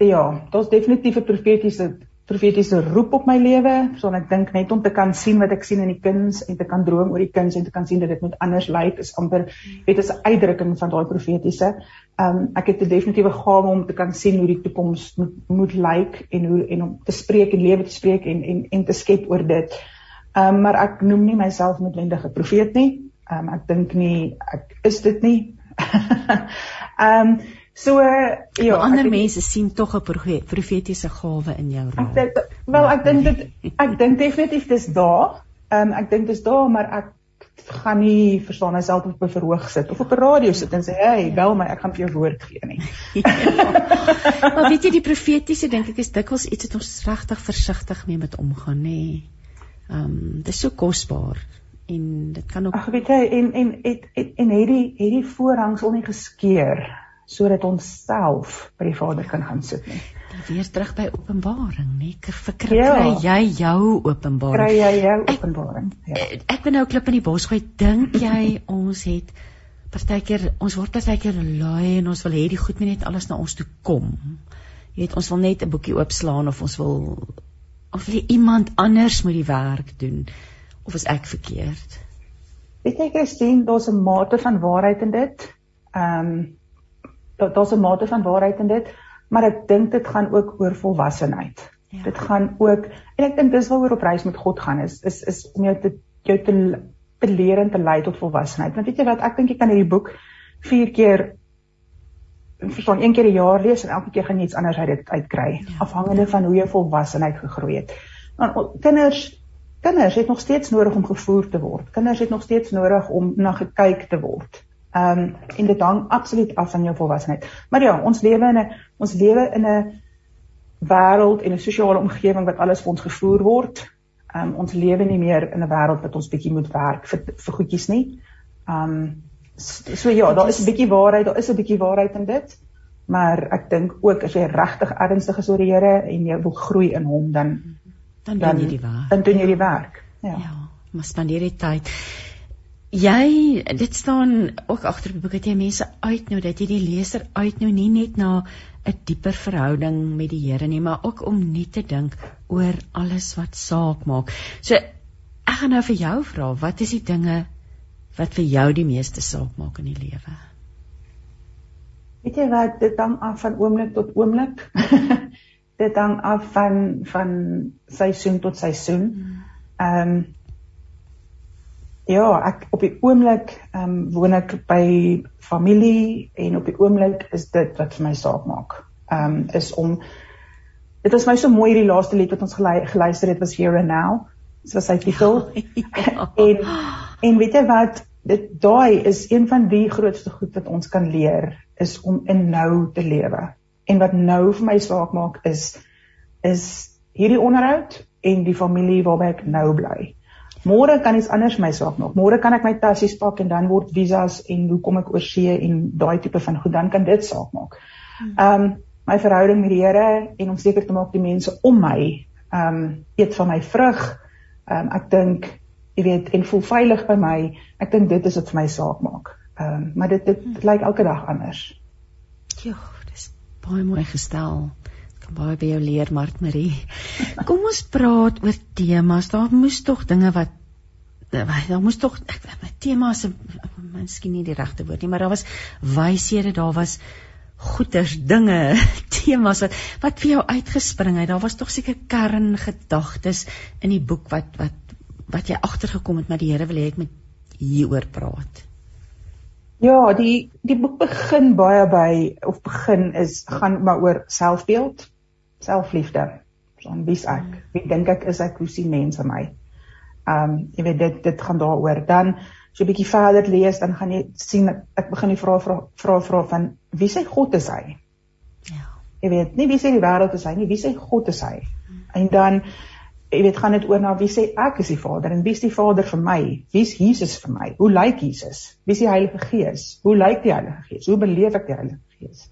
ja, daar's definitief 'n profetiese profetiese roep op my lewe. So ek dink net om te kan sien wat ek sien in die kuns en te kan droom oor die kuns en te kan sien dat dit moet anders lyk is amper weet is 'n uitdrukking van daai profetiese. Ehm um, ek het 'n definitiewe gawe om te kan sien hoe die toekoms moet, moet lyk en hoe en om te spreek en lewe te spreek en en en te skep oor dit. Ehm um, maar ek noem nie myself noodwendig 'n profeet nie. Ehm um, ek dink nie ek is dit nie. Ehm um, so ja, ander mense sien tog 'n profetiese gawe in jou rol. Ek dink wel ek dink dit ek dink definitief dis daar. Ehm um, ek dink dis daar maar ek gaan nie verstaan myself op 'n verhoog sit of op 'n radio sit en sê hey bel my ek gaan vir jou woord gee nie. maar weet jy die profetiese dink ek is dikwels iets wat ons regtig versigtig mee met omgaan nê. Ehm um, dit is so kosbaar en dit kan ook Ag weet jy en en het en, het die het die voorhangsel nie geskeur sodat ons self by die Vader kan gaan sit nie weer terug by Openbaring, nê? Verkry ja. jy jou Openbaring? Kry jy jou Openbaring? Ja. Ek, ek ben nou klip in die bos gooi. Dink jy ons het partykeer ons word partykeer lui en ons wil hê die goed moet net alles na ons toe kom. Jy weet ons wil net 'n boekie oopslaan of ons wil of wil iemand anders moet die werk doen of is ek verkeerd? Weet jy Christine, daar's 'n mate van waarheid in dit. Ehm um, daar's 'n mate van waarheid in dit maar ek dink dit gaan ook oor volwassenheid. Ja. Dit gaan ook en ek dink dis waaroor op reis met God gaan is is is om jou te jou te, te leer en te lei tot volwassenheid. Want weet jy wat, ek dink jy kan hierdie boek 4 keer verstaan een keer 'n jaar lees en elke keer gaan jy iets anders uit dit uitkry ja. afhangende van hoe jy volwassenheid gegroei het. Want kinders kinders het nog steeds nodig om gevoer te word. Kinders het nog steeds nodig om na gekyk te word. Ehm um, en dit hang absoluut af van jou volwassenheid. Maar ja, ons lewe in 'n ons lewe in 'n wêreld en 'n sosiale omgewing wat alles vir ons gevoer word. Ehm um, ons lewe nie meer in 'n wêreld wat ons bietjie moet werk vir vir goedjies nie. Ehm um, so, so ja, daar is 'n bietjie waarheid, daar is 'n bietjie waarheid in dit. Maar ek dink ook as jy regtig ernstig is oor die Here en jy wil groei in hom dan dan doen jy die werk. Dan doen jy die werk. Ja. Ja, maar spandeer die tyd jy dit staan ook agter die boek dat jy mense uitnooi dat jy die leser uitnooi nie net na 'n dieper verhouding met die Here nie maar ook om nie te dink oor alles wat saak maak. So ek gaan nou vir jou vra, wat is die dinge wat vir jou die meeste saak maak in die lewe? Weet jy wat dit hang af van oomblik tot oomblik. dit hang af van van seisoen tot seisoen. Hmm. Ehm um, Ja, ek op die oomblik ehm um, woon ek by familie en op die oomblik is dit wat vir my saak maak. Ehm um, is om dit was my so mooi hierdie laaste lied wat ons geluister het was Here and Now. Dit was sy titel. Ja. en en weet jy wat dit daai is een van die grootste goed wat ons kan leer is om in nou te lewe. En wat nou vir my saak maak is is hierdie onderhoud en die familie waarby ek nou bly. Môre kan iets anders my saak nog. Môre kan ek my tassies pak en dan word visas en hoe kom ek oor see en daai tipe van goed dan kan dit saak maak. Hmm. Ehm um, my verhouding met die Here en om seker te maak die mense om my ehm um, eet van my vrug. Ehm um, ek dink jy weet en voel veilig by my. Ek dink dit is wat vir my saak maak. Ehm um, maar dit dit, dit hmm. lyk elke dag anders. Ja, dis baie mooi gestel baie by jou leer Mart Marie. Kom ons praat oor temas. Daar moes tog dinge wat daar moes tog temas miskien nie die regte woord nie, maar daar was wyshede, daar was goeters, dinge, temas wat wat vir jou uitgespring het. Daar was tog seker kerngedagtes in die boek wat wat wat jy agtergekom het, maar die Here wil hê ek moet hieroor praat. Ja, die die boek begin baie by of begin is gaan maar oor selfbeeld, selfliefde. Van wie's ek? Mm. Wie dink ek is ek? Hoe sien mense my? Um jy weet dit dit gaan daaroor. Dan so 'n bietjie verder lees, dan gaan jy sien ek begin die vrae vra vra vra van wie sê God is hy? Ja. Jy weet, nie wie sê die wêreld is hy nie, wie sê God is hy? Hmm. En dan jy weet gaan dit oor na wie sê ek is die Vader en wie is die Vader vir my? Wie is Jesus vir my? Hoe lyk Jesus? Wie is die Heilige Gees? Hoe lyk die Heilige Gees? Hoe beleef ek die Heilige Gees?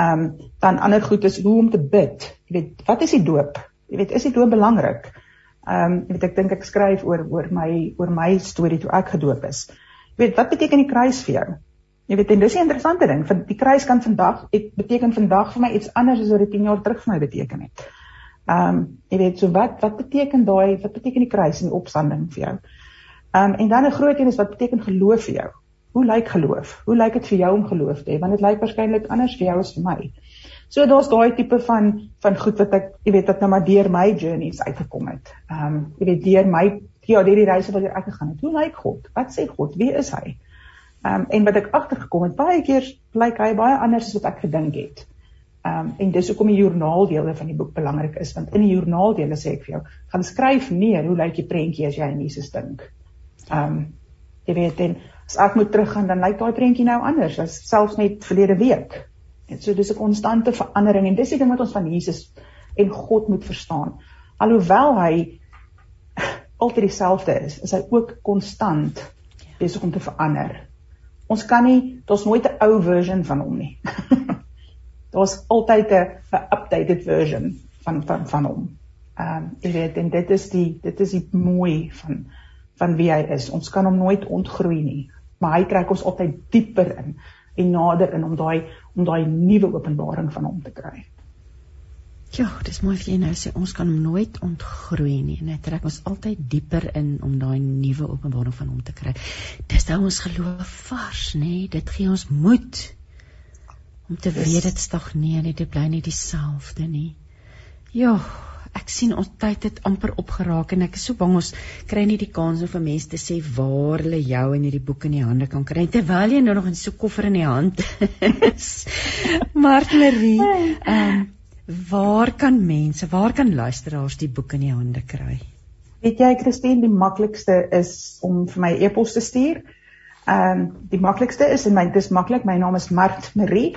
Ehm um, dan ander goed is hoe om te bid. Jy weet, wat is die doop? Jy weet, is die doop belangrik? Ehm um, jy weet ek dink ek skryf oor oor my oor my storie toe ek gedoop is. Jy weet, wat beteken die kruis vir jou? Jy weet, en dis 'n interessante ding, want die kruis kan vandag ek beteken vandag vir my iets anders as wat dit 10 jaar terug vir my beteken het. Ehm um, jy weet, so wat wat beteken daai wat beteken die kruis en die opstanding vir jou? Ehm um, en dan 'n groot een is wat beteken geloof vir jou? Hoe lyk geloof? Hoe lyk dit vir jou om geloof te hê? Want dit lyk waarskynlik anders vir jou as vir my. So daar's daai tipe van van goed wat ek, jy weet, wat nou maar deur my journeys uitgekom het. Ehm um, jy weet deur my ja, hierdie reise wat ek gegaan het. Hoe lyk God? Wat sê God? Wie is hy? Ehm um, en wat ek agtergekom het, baie keer blyk hy baie anders as wat ek gedink het. Ehm um, en dis hoekom die joernaaldele van die boek belangrik is, want in die joernaaldele sê ek vir jou, gaan skryf neer hoe lyk die prentjie as jy aan Jesus dink. Ehm um, jy weet en as ek moet teruggaan dan lyk daai prentjie nou anders as selfs net verlede week. En so dis 'n konstante verandering en dis die ding wat ons van Jesus en God moet verstaan. Alhoewel hy altyd dieselfde is, is hy ook konstant besig om te verander. Ons kan nie, daar's nooit 'n ou version van hom nie. daar's altyd 'n updated version van van van hom. Ehm um, jy weet en dit is die dit is die mooi van van wie hy is. Ons kan hom nooit ontgroei nie, maar hy trek ons altyd dieper in en nader in om daai om daai nuwe openbaring van hom te kry. Ja, dis mooi vir jy nou sê ons kan hom nooit ontgroei nie en hy trek ons altyd dieper in om daai nuwe openbaring van hom te kry. Dis nou ons geloof vars, nê? Dit gee ons moed om te weet dit stagneer nie, dit bly nie dieselfde nie. Ja, ek sien ons tyd het amper opgeraak en ek is so bang ons kry nie die kans om vir mense te sê waar hulle jou in hierdie boek in die hande kan kry terwyl jy nou nog in so koffer in die hand is. Martlerie, ehm um, Waar kan mense, waar kan luisteraars die boek in die hande kry? Weet jy Christine, die maklikste is om vir my e-pos te stuur. Ehm um, die maklikste is en my dis maklik, my naam is Mart Marie,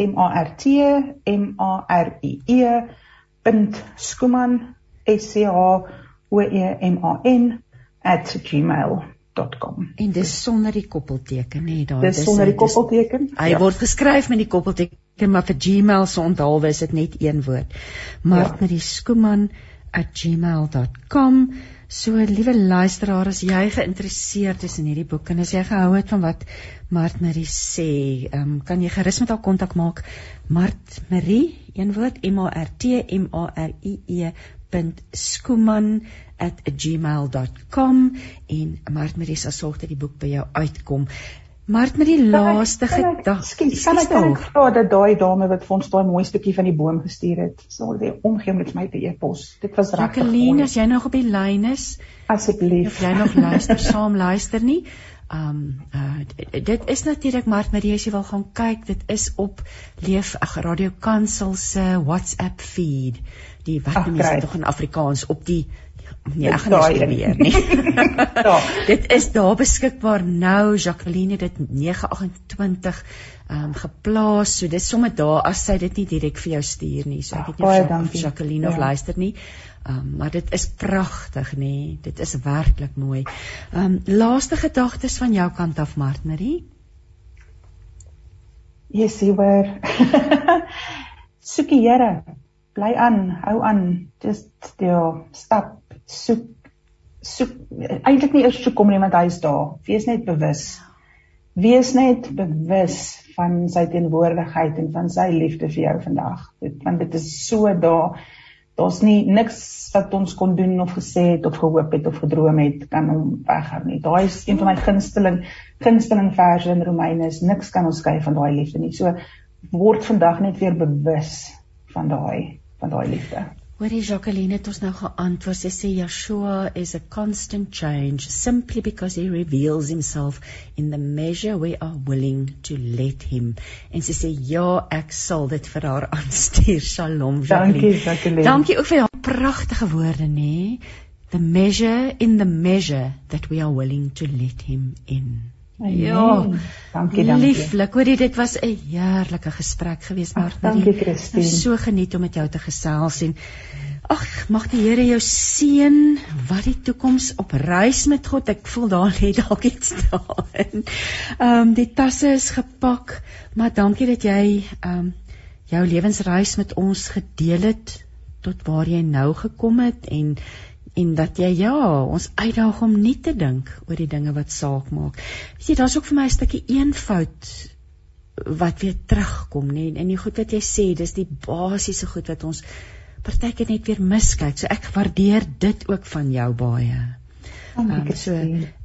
M A R T M A R I E. Skuman S C H O E M A N @gmail.com. En dis sonder die koppelteken, nê, daar. Dis sonder die koppelteken. Hy ja. word geskryf met die koppelteken Ken maar vir Gmail se onthaalwe is dit net een woord. martmarieskuman@gmail.com. So liewe luisteraar, as jy geïnteresseerd is in hierdie boek en as jy gehou het van wat Mart Marie sê, um, kan jy gerus met haar kontak maak. Mart Marie, een woord M A R T M A R I E .skuman@gmail.com en Mart Marie sal sorg dat die boek by jou uitkom. Maar met die laaste gedag, kan ek dink vra dat daai dame wat vir ons daai mooi stukkie van die boom gestuur het, sal dit omgee met my te e-pos. Dit was regtig. Jacqueline, as jy nog op die lyn is, asseblief. Of jy nog luister, saam luister nie. Um uh dit is natuurlik met jy as jy wil gaan kyk, dit is op Leef ag Radio Kansel se WhatsApp feed. Die wat mense tog in Afrikaans op die Nee, ek gaan nie weer nie. ja. Dit is daar beskikbaar nou Jacqueline dit 928 ehm um, geplaas. So dis sommer daar as sy dit nie direk vir jou stuur nie. So ek weet nie of Jacqueline ja. of luister nie. Um, maar dit is pragtig nê. Nee. Dit is werklik mooi. Ehm um, laaste gedagtes van jou kant af Martnerie? Yes, jy weer. Soek die Here. Bly aan, hou aan. Just still stop soek soek eintlik nie eers soek hom nie want hy is daar. Wees net bewus. Wees net bewus van sy teenwoordigheid en van sy liefde vir jou vandag. Dit want dit is so daar. Daar's nie niks wat ons kon doen of gesê het of gehoop het of gedroom het kan hom weghou nie. Daai is een van my gunsteling gunsteling verse in Romeine is niks kan ons skei van daai liefde nie. So word vandag net weer bewus van daai van daai liefde. Hoorie Jacqueline het ons nou geantwoord. Sy sê Yeshua is a constant change simply because he reveals himself in the measure we are willing to let him. En sy sê ja, ek sal dit vir haar aanstuur. Shalom Jacqueline. Dankie Jacqueline. Dankie ook vir jou pragtige woorde, nê? The measure in the measure that we are willing to let him in. Ja, dankie dankie. Lieflik, hoorie dit was 'n heerlike gesprek geweest maar dankie Christine. So geniet om met jou te gesels en ag, mag die Here jou seën wat die toekoms op reis met God. Ek voel daar lê dalk iets daarin. Ehm um, die tasse is gepak, maar dankie dat jy ehm um, jou lewensreis met ons gedeel het tot waar jy nou gekom het en en dat jy ja, ons uitdaag om nie te dink oor die dinge wat saak maak. Weet jy, daar's ook vir my 'n stukkie eenvoud wat weer terugkom, nê? En die goed wat jy sê, dis die basiese goed wat ons partykeer net weer miskyk. So ek waardeer dit ook van jou baie. Um, so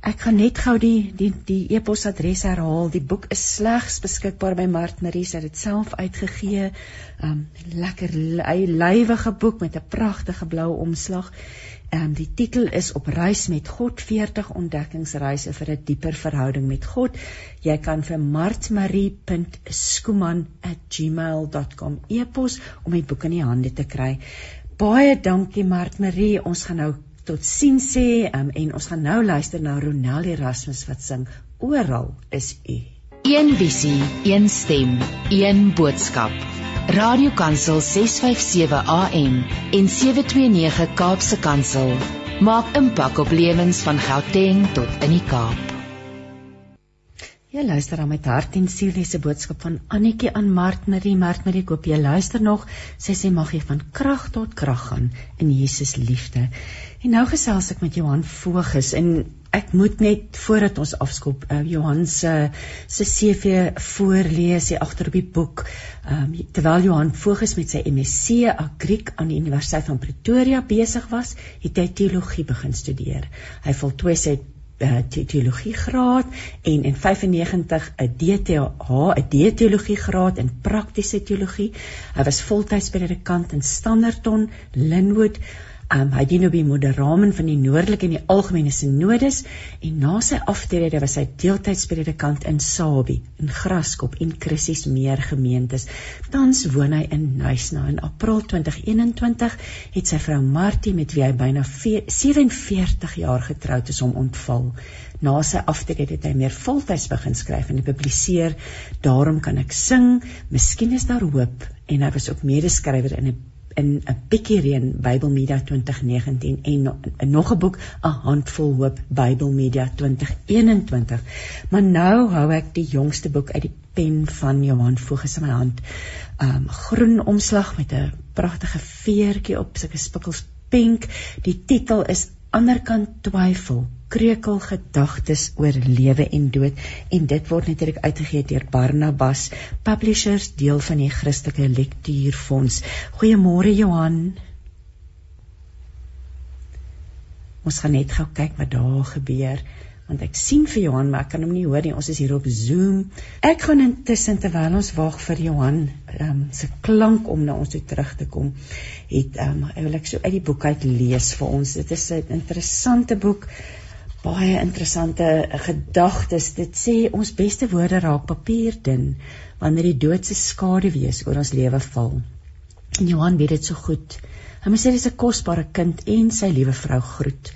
ek gaan net gou die die die e-posadres herhaal. Die boek is slegs beskikbaar by Mart Marie se dit self uitgegee. Um lekker lywige boek met 'n pragtige blou omslag. Um die titel is Op reis met God 40 ontdekkingsreise vir 'n dieper verhouding met God. Jy kan vir martmarie.skuman@gmail.com e-pos om die boek in die hande te kry. Baie dankie Mart Marie. Ons gaan nou tot sien sê um, en ons gaan nou luister na Ronel Erasmus wat sing Oral is u. Een visie, een stem, een boodskap. Radiokansel 657 AM en 729 Kaapse Kansel maak impak op lewens van Gauteng tot in die Kaap. Jy luister aan met hart en siel hierdie boodskap van Annetjie aan Mart Marie Mart Marie koop jy luister nog sy sê mag jy van krag tot krag gaan in Jesus liefde. En nou gesels ek met Johan Voges en ek moet net voordat ons afskop uh, Johan se se CV voorlees hier agter op die boek. Um, terwyl Johan Voges met sy MSc Agriek aan die Universiteit van Pretoria besig was, het hy teologie begin studeer. Hy voltooi sy uh, teologie graad en in 95 'n DTH, 'n D-teologie graad in praktiese teologie. Hy was voltyds predikant in Standerton, Linwood, Um, hy dien op die moderamen van die noordelike en die algemene sinodes en na sy aftrede was hy deeltyds predikant in Sabie, in Graskop en Krissies meer gemeentes. Tans woon hy in Nuisna. In April 2021 het sy vrou Martie met wie hy byna 47 jaar getroud is, hom ontval. Na sy aftrede het hy meer voltyds begin skryf en publiseer. Daarom kan ek sing, miskien is daar hoop en hy was ook medeskrywer in 'n in 'n bietjie reën Bybelmedia 2019 en nog 'n boek 'n handvol hoop Bybelmedia 2021. Maar nou hou ek die jongste boek uit die pen van Johan Voges in my hand. Um groen omslag met 'n pragtige veertjie op sulke spikkels pink. Die titel is Anderkant twyfel kreukel gedagtes oor lewe en dood en dit word natuurlik uitgegee deur Barnabas Publishers deel van die Christelike Lektuurfonds. Goeiemôre Johan. Ons gaan net gou kyk wat daar gebeur want ek sien vir Johan maar ek kan hom nie hoor nie. Ons is hier op Zoom. Ek gaan intussen terwyl ons wag vir Johan um, se klank om na ons toe terug te kom, het um, ek wil ek so uit die boek uit lees vir ons. Dit is 'n interessante boek baie interessante gedagtes. Dit sê ons beste woorde raak papier dun wanneer die dood se skade wees oor ons lewe val. En Johan weet dit so goed. Hy sê dis 'n kosbare kind en sy liewe vrou groet.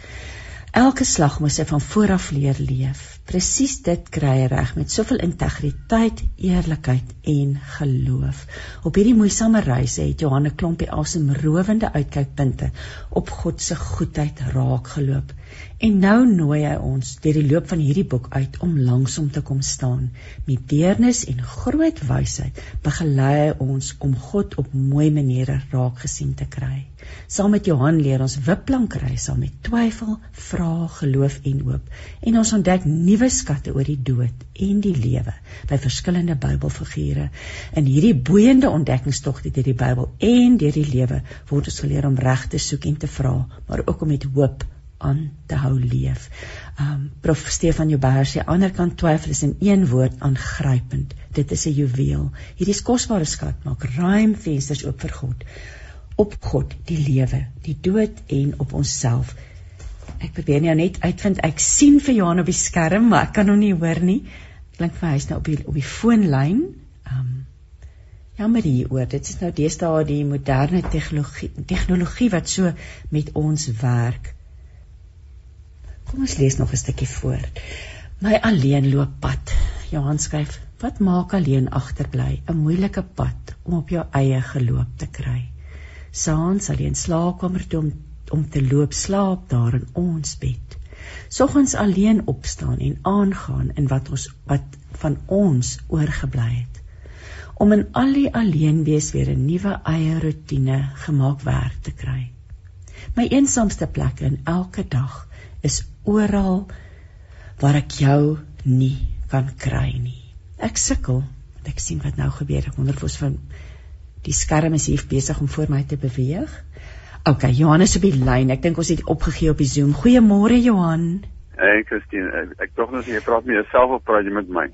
Elke slag moet sy van vooraf leer leef. Presies dit kry hy reg met soveel integriteit, eerlikheid en geloof. Op hierdie moeisame reis het Johan 'n klompie asemrowende uitkykpunte op God se goedheid raak geloop. En nou nooi hy ons deur die loop van hierdie boek uit om langsom te kom staan. Met deernis en groot wysheid begelei hy ons om God op mooi maniere raak gesien te kry. Saam met Johan leer ons wipplank ry saam met twyfel, vrae, geloof en hoop. En ons ontdek nuwe skatte oor die dood en die lewe by verskillende Bybelfigure. In hierdie boeiende ontdekkingstog deur die Bybel en deur die lewe word ons geleer om reg te soek en te vra, maar ook om met hoop aan te hou leef. Um Prof Stefan Joubert sê ander kant twyfel is in een woord aangrypend. Dit is 'n juweel. Hierdie kosbare skat maak ruim vensters oop vir God. Op God, die lewe, die dood en op onsself. Ek probeer nou net uitvind. Ek sien vir Johan op die skerm, maar ek kan hom nie hoor nie. Klink vir hy is nou op die op die foonlyn. Um Jammer hieroor. Dit is nou deesdae die moderne tegnologie tegnologie wat so met ons werk. Kom ons lees nog 'n stukkie voort. My alleenloop pad. Johan skryf: Wat maak alleen agterbly? 'n Moeilike pad om op jou eie geloop te kry. Saans alleen slaapkamer toe om, om te loop slaap daar in ons bed. Soggens alleen opstaan en aangaan in wat ons wat van ons oorgebly het. Om in al die alleen wees weer 'n nuwe eie rotine gemaak werk te kry. My eensaamste plek in elke dag is oral waar ek jou nie kan kry nie. Ek sukkel, ek sien wat nou gebeur. Ek wonder of ons van die skerm is hier besig om voor my te beweeg. OK, Johan is op die lyn. Ek dink ons het opgegee op die Zoom. Goeiemôre Johan. Hey Christine, ek, tog nog nie jy praat met jouself of praat jy met my?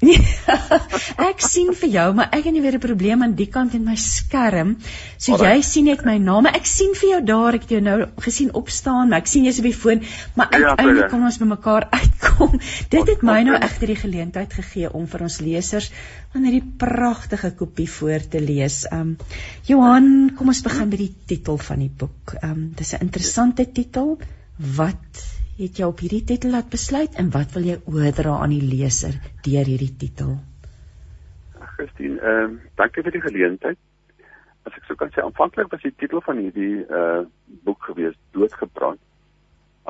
ek sien vir jou, maar ek het nie weer 'n probleem aan die kant in my skerm. So Alright. jy sien net my naam. Ek sien vir jou daar, ek het jou nou gesien opstaan, maar ek sien jy's op die foon, maar ja, uiteindelik ja, kom ons by mekaar uitkom. Dit het my nou egter die geleentheid gegee om vir ons lesers van hierdie pragtige kopie voor te lees. Um Johan, kom ons begin by die titel van die boek. Um dis 'n interessante titel. Wat het jy op hierdie titel laat besluit en wat wil jy oordra aan die leser deur hierdie titel? Christine, ehm uh, dankie vir die geleentheid. As ek sou kan sê aanvanklik was die titel van hierdie uh boek gewees Doodgepraat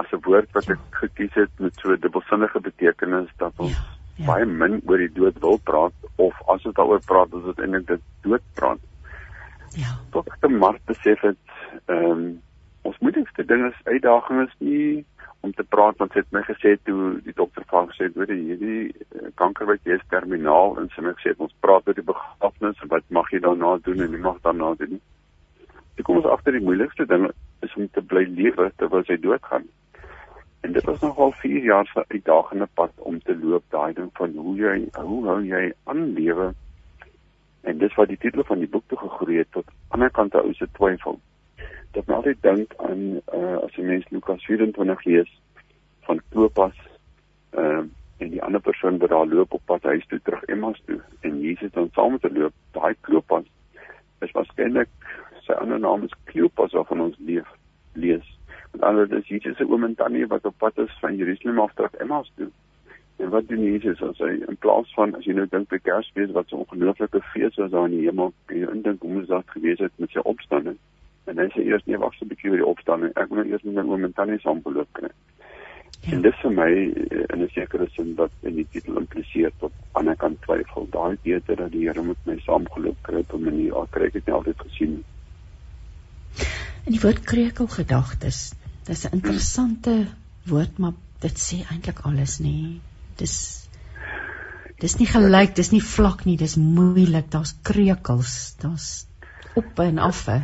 as 'n woord wat ek gekies het met so 'n dubbelsinnige betekenis dat ons ja, ja. baie min oor die dood wil praat of as ons daaroor praat, is dit eintlik dit doodpraat. Ja. Tot ek te maar besef het ehm um, ons moeilikste ding is uitdagings is nie om te praat want sy het my gesê toe die dokter van gesê hoor hierdie uh, kanker wat jy is terminaal en sy het my gesê ons praat oor die begrafnis en wat mag jy daarna doen en nie mag daarna doen. Ek kom ons agter die moeilikste ding is om te bly lewe terwyl jy doodgaan. En dit was nogal 4 jaar se uitdagende pad om te loop daai ding van hoe jy hoe hou jy aan lewe. En dis wat die titel van die boek toe gegroei het tot aan die ander kant ou se twyfel dat my altyd dink aan uh, as jy mens Lukas 24 lees van Klopas ehm uh, en die ander persoon wat daar loop op pad huis toe terug Emmaus toe en Jesus dan saam met hom loop daai Klopas is waarskynlik sy ander naam is Klopas of van ons leef lees. En dan is Jesus se oom en tannie wat op pad is van Jerusalem af terug Emmaus toe. En wat doen Jesus as hy in plaas van as jy nou dink by Kersfees wat so 'n ongelooflike fees was daar in die hemel en jy indink hoe moes dit gewees het met sy opstanding En hy sê eers nee, wag so 'n bietjie oor die opstanding. Ek moet nou eers met my oom en tannie saam beloop kry. Ja. En dis vir my eh, in 'n sekere sin wat in die titel impliseer tot aan ek kan twyfel. Daai beter dat die Here met my saam geloop kry op 'n manier wat ek dit nie altyd gesien nie. En die woord krekel gedagtes. Dis 'n interessante woord, maar dit sê eintlik alles, nê. Dis dis nie gelyk, dis nie vlak nie, dis moeilik. Daar's krekels, daar's op en af. Ja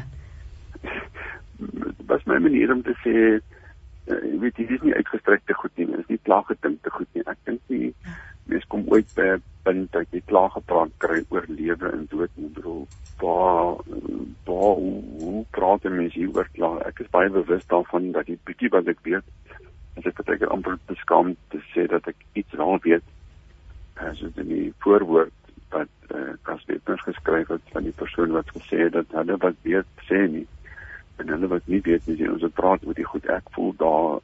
was my manier om te sê uh, jy weet dit is nie uitgestrekte goed nie, dit is nie klaaggetinte goed nie. Ek dink nie mens kom ooit by 'n punt dat jy klaar gepraat kry oor lewe en dood. Ek bedoel, waar waar hoe, hoe praat mense hier oor klaar? Ek is baie bewus daarvan dat die bietjie wat ek weet, as ek baie amper beskaam te sê dat ek iets raal weet. As dit in die voorwoord wat eh uh, Kasper geskryf het van die persoon wat gesê het dat hulle wat weet sê nie en hulle wat nie weet nie, ons het praat oor die goed. Ek voel daar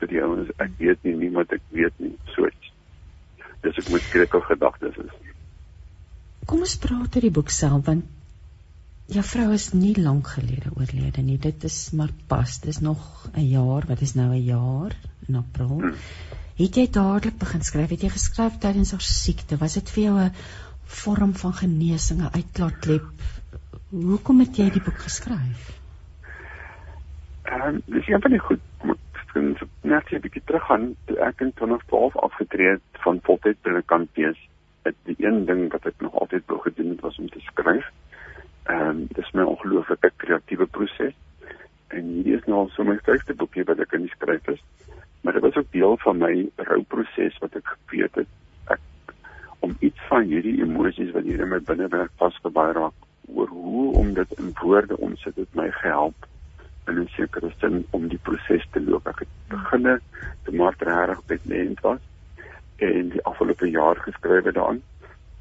vir die ouens. Ek weet nie niemand ek weet nie. So dis ek moet skrekel gedagtes is. Kom ons praat oor die boek self want jou vrou is nie lank gelede oorlede nie. Dit is maar pas. Dis nog 'n jaar. Wat is nou 'n jaar in april? Hmm. het jy dadelik begin skryf? Het jy geskryf tydens haar siekte? Was dit vir jou 'n vorm van genesing 'n uitlaatklep? Hoekom het jy die boek geskryf Ehm um, dis een van die goed moet net 'n bietjie teruggaan toe ek in 2012 afgetree het van voltyd predikant wees. Dit die een ding wat ek nog altyd wou gedoen het was om te skryf. Ehm um, dis my ongelooflike kreatiewe proses. En hierdie is nou so my vyfde boekie wat ek in die skryf is. Maar dit was ook deel van my rouproses wat ek geweet het ek om iets van hierdie emosies wat hier in my binnewerk vasgebaai raak oor hoe om dit in woorde omsit het my gehelp in 'n sekere sin om die proses te loop. Ek het beginne te maar reg met lent was en die afgelope jaar geskryf het daaraan.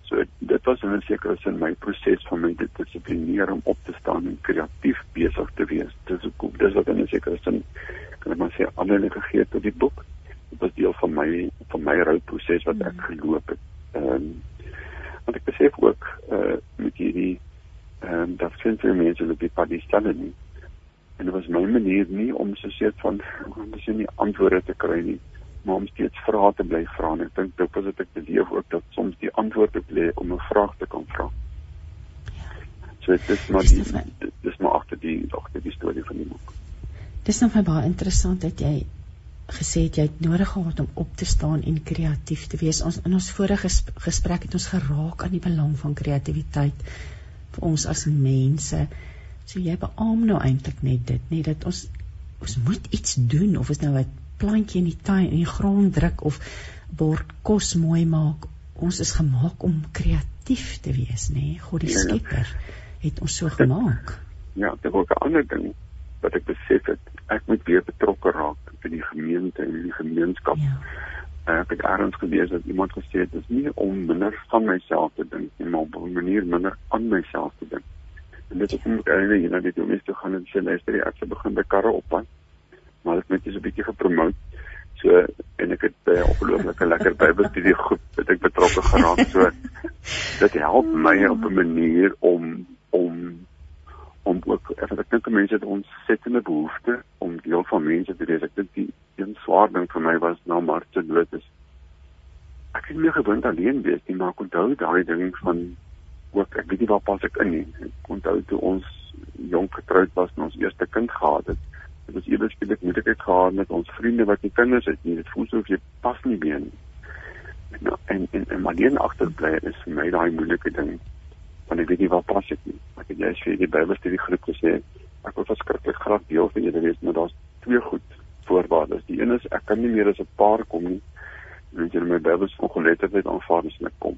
So dit was in 'n sekere sin my proses van my dissiplineer om op te staan en kreatief besig te wees. Dis ook dis wat in 'n sekere sin kan ek maar sê aanleiding gegee het tot die boek. Dit was deel van my van my rouproses wat ek geloop het. Ehm um, want ek besef ook eh uh, met hierdie ehm um, dat vir mense pas die stelle nie en dit was my manier nie om so seet van om dis nie antwoorde te kry nie maar om steeds vrae te bly vra. En ek dink dit was dit ek beleef ook dat soms die antwoord te lê om 'n vraag te kan vra. So dit is maar die dis maar agter die agter die storie van die boek dis nog baie interessant dat jy gesê het jy het nodig gehad om op te staan en kreatief te wees. Ons in ons vorige gesprek het ons geraak aan die belang van kreatiwiteit vir ons as mense So jy beamoen nou eintlik net dit, net dat ons ons moet iets doen of ons nou 'n plantjie in die tuin in die grond druk of bord kos mooi maak. Ons is gemaak om kreatief te wees, nê? Nee? God die ja, ja. Skepper het ons so gemaak. Ja, dit was 'n ander ding wat ek besef het. Ek moet weer betrokke raak by die gemeente en die gemeenskap. Ja. Ek het eers gelees dat iemand gesê het dis nie om minder van myself te dink nie, maar op 'n manier minder aan myself te dink. En dit is om eintlik hier na die domies te gaan en sê luister, ek se begin by karre oppas. Maar dit net is 'n bietjie gepromoot. So en ek het by 'n ongelooflike lekker Bybelstudie groep wat ek betrokke geraak so. Dit help my op 'n manier om om om ook ek dink mense het ontsettende behoefte om deel van mense te wees. Ek dink die een swaar ding vir my was maar te dood is. Ek het nie gewoond alleen wees nie, maar ek onthou daai ding van ook ek weet nie waar pas ek in nie. Ek onthou toe ons jonk getroud was en ons eerste kind gehad het. Dit was eers skielik moet ek gehad met ons vriende wat nie kinders het nie. Dit voel soos jy pas nie meer nie. En en en maar alleen agterbly is vir my daai moeilike ding want ek weet nie waar pas ek nie. Ek het jy sê die Bybelstudie groep gesê ek wil verskriklik graag deel van julle wees, maar daar's twee goed voorwaardes. Die een is ek kan nie meer as 'n paar kom nie. Weet jy my Bybel se geletterdheid aanvaar as ek kom.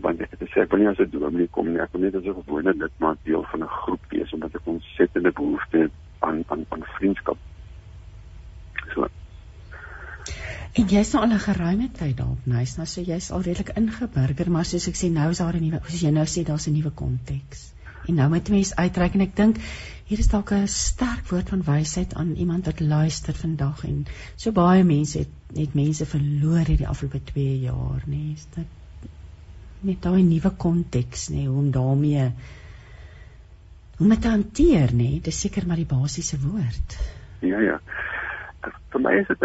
Want ek het gesê ek wil nie as 'n dominee kom nie. Ek wil net as 'n gewone lid maar deel van 'n groep wees omdat ek ontsettende behoefte het aan aan aan vriendskap. So. En jy's nou al 'n geruime tyd daar op Nice, nou so jy's al redelik ingeburger, maar soos ek sê nou is daar 'n nuwe, soos jy nou sê daar's 'n nuwe konteks. En nou moet mense uitreik en ek dink hier is dalk 'n sterk woord van wysheid aan iemand wat luister vandag en so baie mense het net mense verloor hierdie afgelope 2 jaar nê is dit met daai nuwe konteks nê hoe om daarmee hoe om dit te hanteer nê dis seker maar die basiese woord ja ja vir my is dit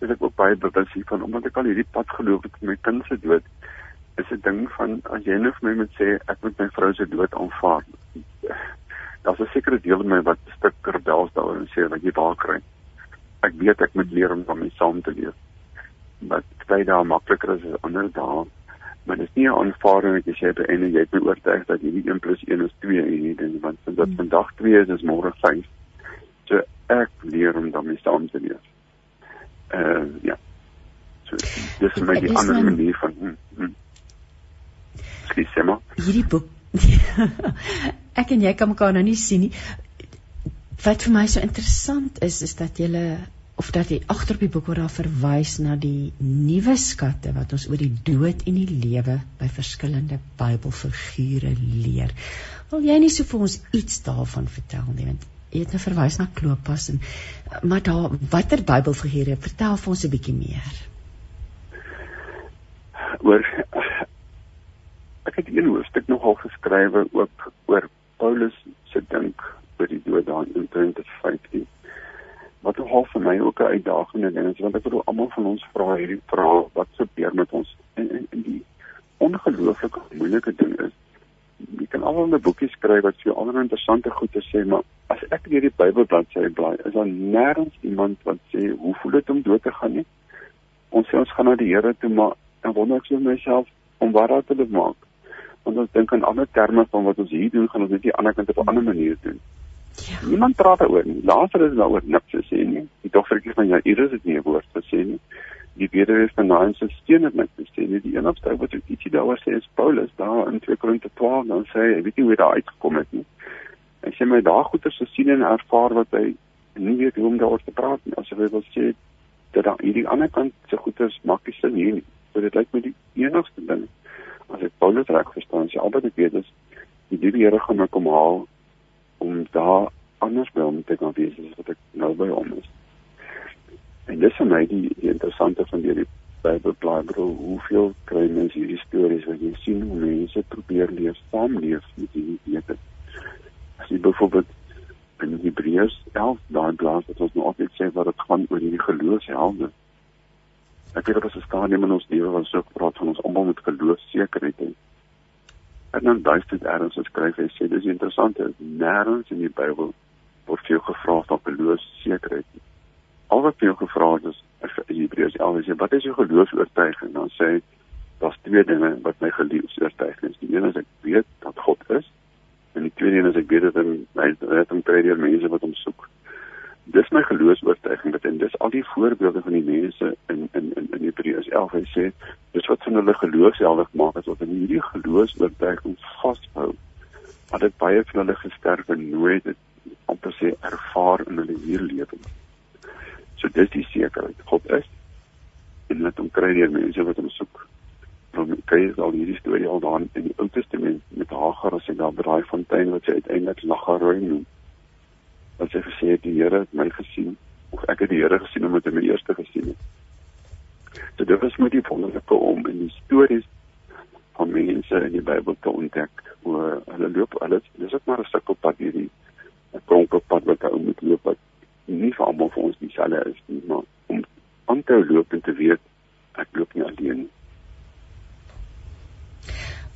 is ek ook baie bewus hiervan omdat ek al hierdie pad geloop het met my kind se dood is 'n ding van as jy nou vir my moet sê ek moet my vrou se dood aanvaar daar's 'n sekere deel in my wat stuk rebels daaroor en sê wat jy waar kry. Ek weet ek moet leer om daarmee saam te leef. Maar baie dae makliker is as ander dae. Maar dit is nie 'n aanvaarding wat jy sê by en jy my oortuig dat hierdie 1 + 1 is 2 en nie ding want dit hmm. vandag 2 is is môre 5. So ek leer om daarmee saam te leef. Uh ja. So dis my die ander manier van hm, hm. Skielik maar. Hierdie boek ek en jy kan mekaar nou nie sien nie. Wat vir my so interessant is is dat jy of dat jy agter op die boek word daar verwys na die nuwe skatte wat ons oor die dood en die lewe by verskillende Bybelfigure leer. Wil jy nie so vir ons iets daarvan vertel nie want jy het nou verwys na Klopas en maar daar watter Bybelfigure vertel vir ons 'n bietjie meer. Oor ek het een hoofstuk nogal geskrywe ook oor Paulus se dink oor die dood daar in 2015. Wat nogal vir my ook 'n uitdagende ding is want ek bedoel almal van ons vra hierdie vraag wat gebeur met ons? En en, en die ongelooflike moeilike ding is jy kan almal 'n boekie skryf wat vir ander interessante goed te sê maar as ek deur die Bybel bladsy blaai is daar nêrens iemand wat sê hoe voel dit om dood te gaan nie? Ons sê ons gaan na die Here toe maar dan wonder ek so myself om wat daar te maak? Want ons dink in ander terme van wat ons hier doen, gaan ons dit aan die ander kant op 'n ander manier doen. Ja. Niemand praat daaroor nie. Laaser is daaroor niks te sê nie. Die dogtertjie van Jairus het nie 'n woord gesê nie. Die weduwee van Nain se steen het niks gesê nie. Die enigste wat ek ietsie daaroor sê is Paulus daar in 2 Korinte 12 dan sê hy, weet jy hoe dit daar uitgekom het nie. Hy sê my daar goeie se sien en ervaar wat hy nie weet hoe om daaroor te praat nie. As hy wil sê dat daar hierdie ander kant se goeie makkie sin hier nie. So dit lyk my die enigste ding as ek Paulus reg verstaan, sy albei ek weet is die Here gaan my kom haal om daar anders by hom te kan wees as wat ek nou by hom is. En dis vir my die, die interessante van die Bybelblaai bro, hoeveel kry mense hierdie stories wat jy sien hoe mense probeer leef, saamleef met hierdie wete. As jy byvoorbeeld in Hebreërs 11 daai blaas wat ons nou altyd sê wat dit gaan oor hierdie geloofshelde Ek weet dat as 'n stadium in ons lewe wat so praat van ons almal met geloof sekerheid hê. En dan daai stuk erns skryf hy sê dis interessant is nêrens in die Bybel word veel gevra van geloof sekerheid. Al wat veel gevra is is Hebreërs 11 sê wat is jou geloofsoortuiging? Dan sê daar's twee dinge wat my geloofsoortuiging is. Die een is ek weet dat God is En die tweede een is ek weet dat hy het hom kry deur mense wat hom soek. Dis my geloofs-oortuiging dat en dis al die voorbeelde van die mense in in in in Hebreërs 11 hy sê dis wat van hulle geloofsheldig maak as wat in hierdie geloofs-oortuiging vashou. Dat dit baie van hulle gesterf en nooit dit amper sê ervaar in hulle hier lewe. So dis die sekerheid God is en dat hom kry deur mense wat hom soek. Dan kry jy al hierdie storie al daar in die Ou Testament met Hagar as sy daar by daai fontein wat sy uiteindelik Lagaroi noem. Wat sy gesê het die Here het my gesien of ek het die Here gesien omdat hy my eerste gesien het. So dit was met die wonderlike om in die stories van mense in die Bybel te ontdek hoe hulle loop alles dis ook maar 'n stukkie pad hierdie 'n kronkelpad wat ou moet loop wat nie vir almal vir ons dieselfde is nie maar om aan te loop en te weet ek loop nie alleen nie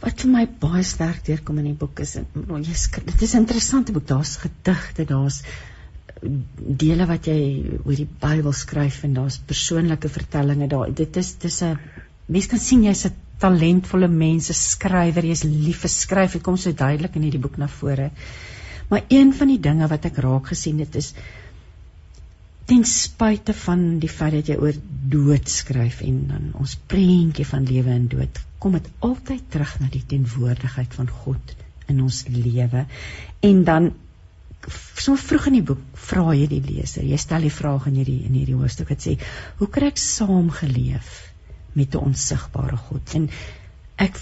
Wat vir my baie sterk deurkom in die boek is nou jy dit is interessante boek. Daar's gedigte, daar's eh, dele wat jy oor die Bybel skryf en daar's persoonlike vertellinge daar. Dit is dis 'n mens kan sien jy's 'n talentvolle mens, 'n skrywer, jy's lief vir skryf. Dit kom so duidelik in hierdie boek na vore. Maar een van die dinge wat ek raak gesien het is ten spyte van die feit dat jy oor dood skryf en dan ons prentjie van lewe en dood kom dit altyd terug na die teenwoordigheid van God in ons lewe. En dan so vroeg in die boek vra jy die leser jy stel die vraag in hierdie in hierdie hoofstuk wat sê hoe kry ek saam geleef met 'n onsigbare God? En ek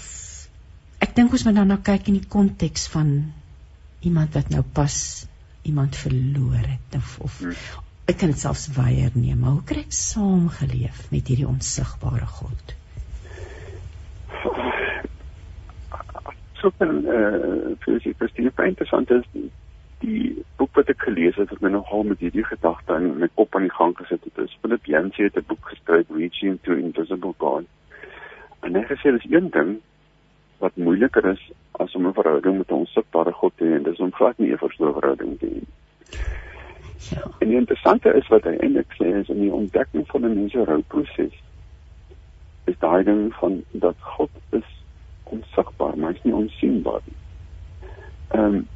ek dink ons moet dan nou kyk in die konteks van iemand wat nou pas iemand verloor het of of hmm ek kan dit selfs weier neem, maar hoe kry ek saamgeleef met hierdie onsigbare God? So kan eh uh, vir sy Christine interessant is die, die boek wat ek gelees het, het my nogal met hierdie gedagte in my kop aan die gang gesit het. Philip Yancey het 'n boek geskryf Reaching to Invisible God. En hy gesê dis een ding wat moeiliker is as om 'n verhouding met 'n onsigbare God te hê en dis om glad nie 'n verhouding te hê. Ja. En die interessante is wat hy eintlik sê is in die ontdekking van 'n mens se rouproses is daai ding van dat God is onsigbaar, maar hy's nie onsigbaar nie. Ehm um,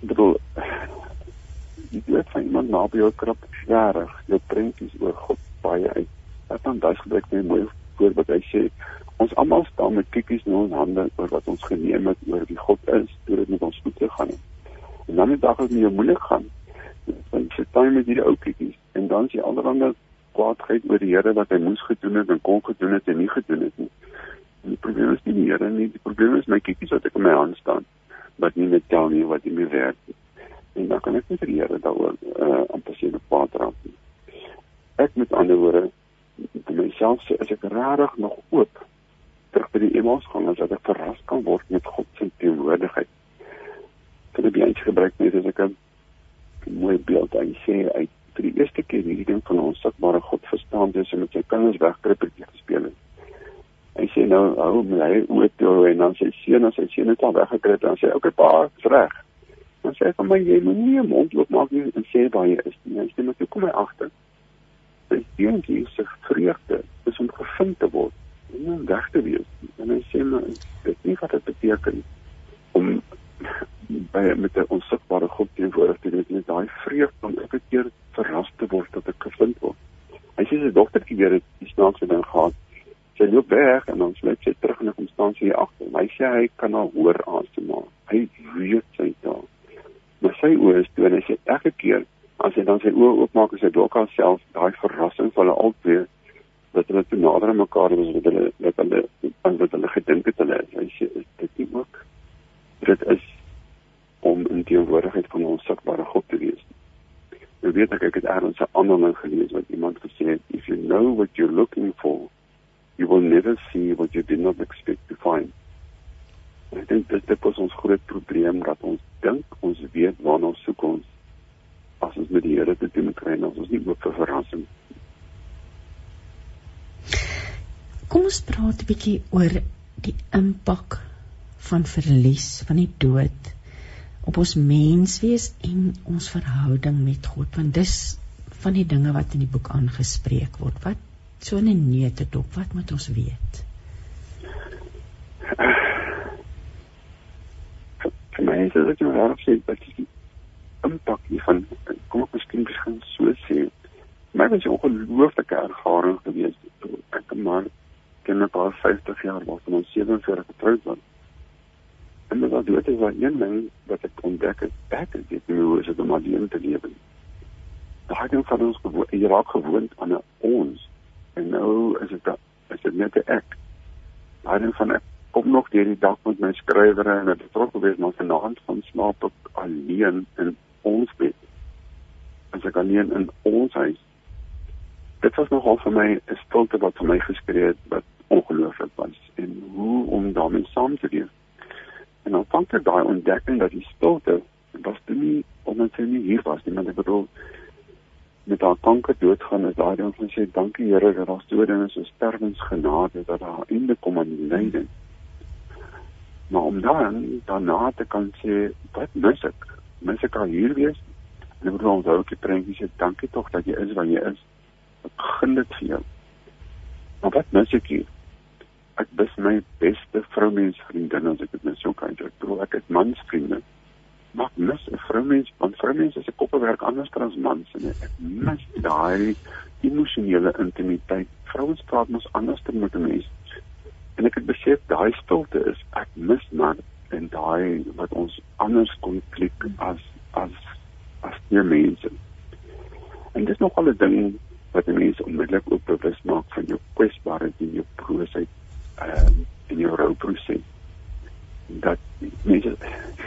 bedoel die dood van iemand naby jou krap swarig, jou prentjies oor God baie uit. Dat dan daai gebruik my mooi voorbeeld hy sê ons almal staan met kiekies in ons hande oor wat ons geneem het oor wie God is, deur dit met ons goed te gaan. En dan die dag as dit jou moeilik gaan, want sy tyd met hierdie ou kiekies en dan sy allerhande kwaadheid oor die Here wat hy moes gedoen het en kon gedoen het en nie gedoen het nie. En die probleem is nie die Here nie, die probleem is my kiekies wat ek in my hand staan wat nie met tel nie wat nie meer werk nie. En dan kan ek nie vir die Here daaroor uh amper sê 'n kwaad raak nie. Ek met ander woorde vir myself sê as ek regtig nog oop terug by die emos gaan as ek verras kan word met God se teenwoordigheid. Kan ek baie gebruik net as ek 'n mooi beeld hy sê hy vir die eerste keer hierdie ding van ons sigbare God verstaan dis en met sy kinders wegkruppie gespeel het. Hy sê nou hou my hy oor toe en dan sy seun en sy seun het al weggekruip en sê okay pa, is reg. Dan sê hy maar jy moet nie mond loop maak nie en sê baie is nie. Hy sê maar toe kom hy agter. Sy seun gee sy vreugde is om gevind te word en om weg te wees. En hy sê maar dit nie wat dit beteken om by met 'n onsigbare God teenwoordig te wees met daai vreugde om elke keer verras te word dat ek gevind word. Hy sê sy dogtertjie weer het die snaakse ding gehad. Sy loop weg en dan sluit sy terug en kom staan sy agter. Hy sê hy kan haar hoor asemhaal. Hy weet sy daar. Maar sy oë is toe en hy sê elke keer as hy dan sy oë oopmaak en sy dalk haarself daai verrassing van hulle albei dat hulle te nader aan mekaar is wat hulle wat hulle wat hulle gedink het hulle is. Hy sê is dit nie ook dit is om in teenwoordigheid van ons sigbare God te wees. Nou weet ek ek het eers 'n ander ding gelees wat iemand gesê het, if you know what you're looking for, you will never see what you did not expect to find. En ek dink dit is ons groot probleem dat ons dink ons weet waarna ons soek ons as ons met die Here te doen kry en ons nie oop vir verrassing. Kom ons praat 'n bietjie oor die impak van verlies, van die dood op ons menswees en ons verhouding met God want dis van die dinge wat in die boek aangespreek word wat so 'n neete dop wat moet ons weet vir my is ek jou reg sê dat die impak hiervan kom ek miskien begin so sê. My was 'n ongelooflike ervaring geweest. Ek maar ken mekaar 50 jaar, was ons 47 getroud was. En dit was is wat een ding wat ek ontdek het, ek het dit nou is dit om alleen te lewe. Daai ding van ons gewoon, jy raak gewoond aan 'n ons. En nou is dit is dit net 'n ek. Daai ding van ek kom nog deur die dag met my skrywer en dit trok gewees maar vanaand van slaap ek alleen in ons bed. As ek alleen in ons huis. Dit was nogal vir my 'n stilte wat vir my geskree het wat ongelooflik was en hoe om daarmee saam te leef. En dan vang ek daai ontdekking dat die stilte was toe nie omdat sy nie hier was nie, maar ek bedoel met haar kanker doodgaan is daai dan van sê dankie Here dat daar so dinge so sterwensgenade dat daar einde kom aan die lyding. Maar om dan daarna te kan sê wat mis ek? Mis ek al hier wees? En ek bedoel ons hou ook die prentjie sê dankie tog dat jy is waar jy is. Ek gun dit vir jou. Maar wat mis ek hier? Ek dis my beste vroumens vriendin as ek dit net so kan sê. Ek bedoel ek het mansvriende. Maar mis 'n vroumens, want vroumens is 'n koppelwerk anders as mans en ek mis daai emosionele intimiteit. Vrouens praat mos anders te met 'n mens. En ek het besef daai stilte is ek mis maar en daai wat ons anders kon klik as as as die mense. En dis nog al 'n ding wat mense onmiddellik ook bewus maak van jou kwesbaarheid en jou broosheid um, in jou rouproses dat mense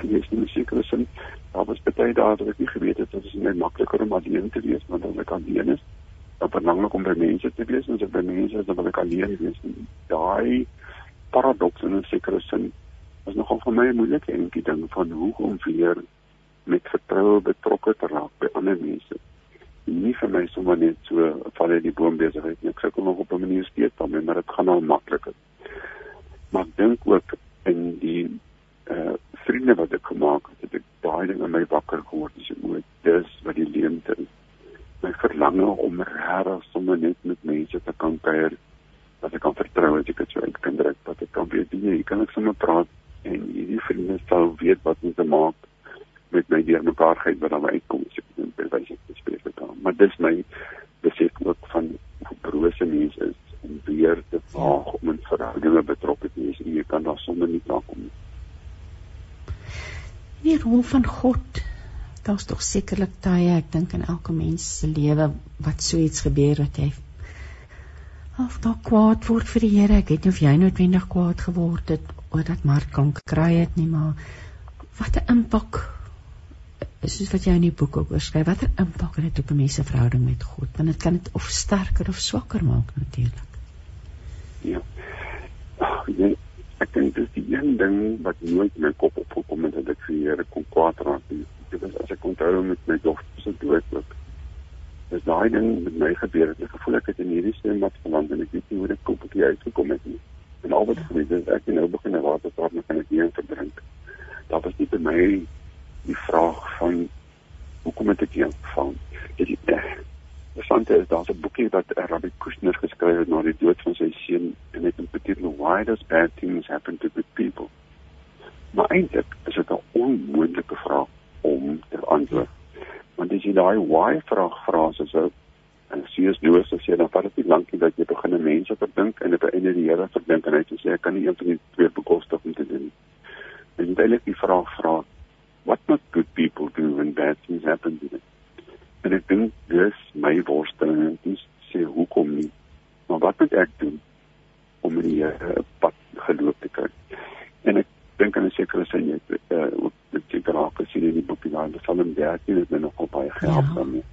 is nie seker is en daar was baie dae dat ek nie geweet het dat dit net makliker om alleen te wees want as ek alleen is dan belangrik om by mense te wees en as ek by mense is dan wil ek alleen wees. Daai paradoks in 'n sekere sin is nogal vir my 'n moeilike enetjie ding van hoe om weer met vertroue betrokke te raak by ander mense. Nie vir my sommer net so val in die boom besigheid nie ek sukkel nog op 'n manier steeds daarmee maar dit gaan al makliker maar ek dink ook in die uh vriende wat ek gemaak het, het ek daai ding in my wakker geword as ek moet dis wat die leemte is. My verlange om regtig sommer net met mense te kan kuier wat ek kan vertrou as ek dit so uit kan druk dat ek kan weet jy kan ek sommer praat en hierdie vriende sal weet wat te maak met my deurmekaarheid wat dan uitkom as ek dit by wyse te spreek kan. Maar dis my besef ook van hoe brose mense is om weer te waag om in verhoudinge betrokke te wees en jy kan daar sommer nie klaar kom nie. Die rol van God. Daar's tog sekerlik tye, ek dink in elke mens se lewe wat so iets gebeur wat jy of dalk kwaad word vir die Here. Ek weet nie of jy noodwendig kwaad geword het oor dat Mark kanker kry het nie, maar wat 'n impak soos wat jy in die boek ook oorskryf, watter impak het dit op 'n mens se verhouding met God? Want dit kan dit of sterker of swakker maak natuurlik. Ja. Ag, jy ek dink dis die een ding wat nooit in my kop opgekom het dat ek vir Here kon kwaad raak nie. Dit is as ek onthou met my dogter se dood ook. Dis daai ding met my gebeur het. Ek gevoel ek het in hierdie stem wat geland en ek weet nie hoe dit kom op die uitgekom het nie. En al wat gebeur het, ek het nou begin na water praat en kan ek hier verdrink. Daar was nie by my die vraag van hoekom het ek hier gevang? Dit is daar's 'n boekie wat Rabbi Kushner geskryf het na die dood van sy seun en dit betitel Why does bad things happen to good people? Maar eintlik is dit 'n onmoontlike vraag om te antwoord. Want as jy daai why vraag vra as jy en sies Lewis sê dan vat dit lank nie dat jy begin mense verdink en op einde die Here verdink en hy sê ek kan nie een van die twee bekostig om te doen nie. En jy eintlik die vraag vra what must good people do when bad things happen to them? En ek dink dis my worsteling en dis sê hoekom nie. Maar wat moet ek doen om in die uh, pad geloop te kry? En ek dink aan 'n sekere sin jy uh, ook dit seker raak as jy in die boekie daar die Psalm 13 het my nogal baie gehelp ja. daarmee.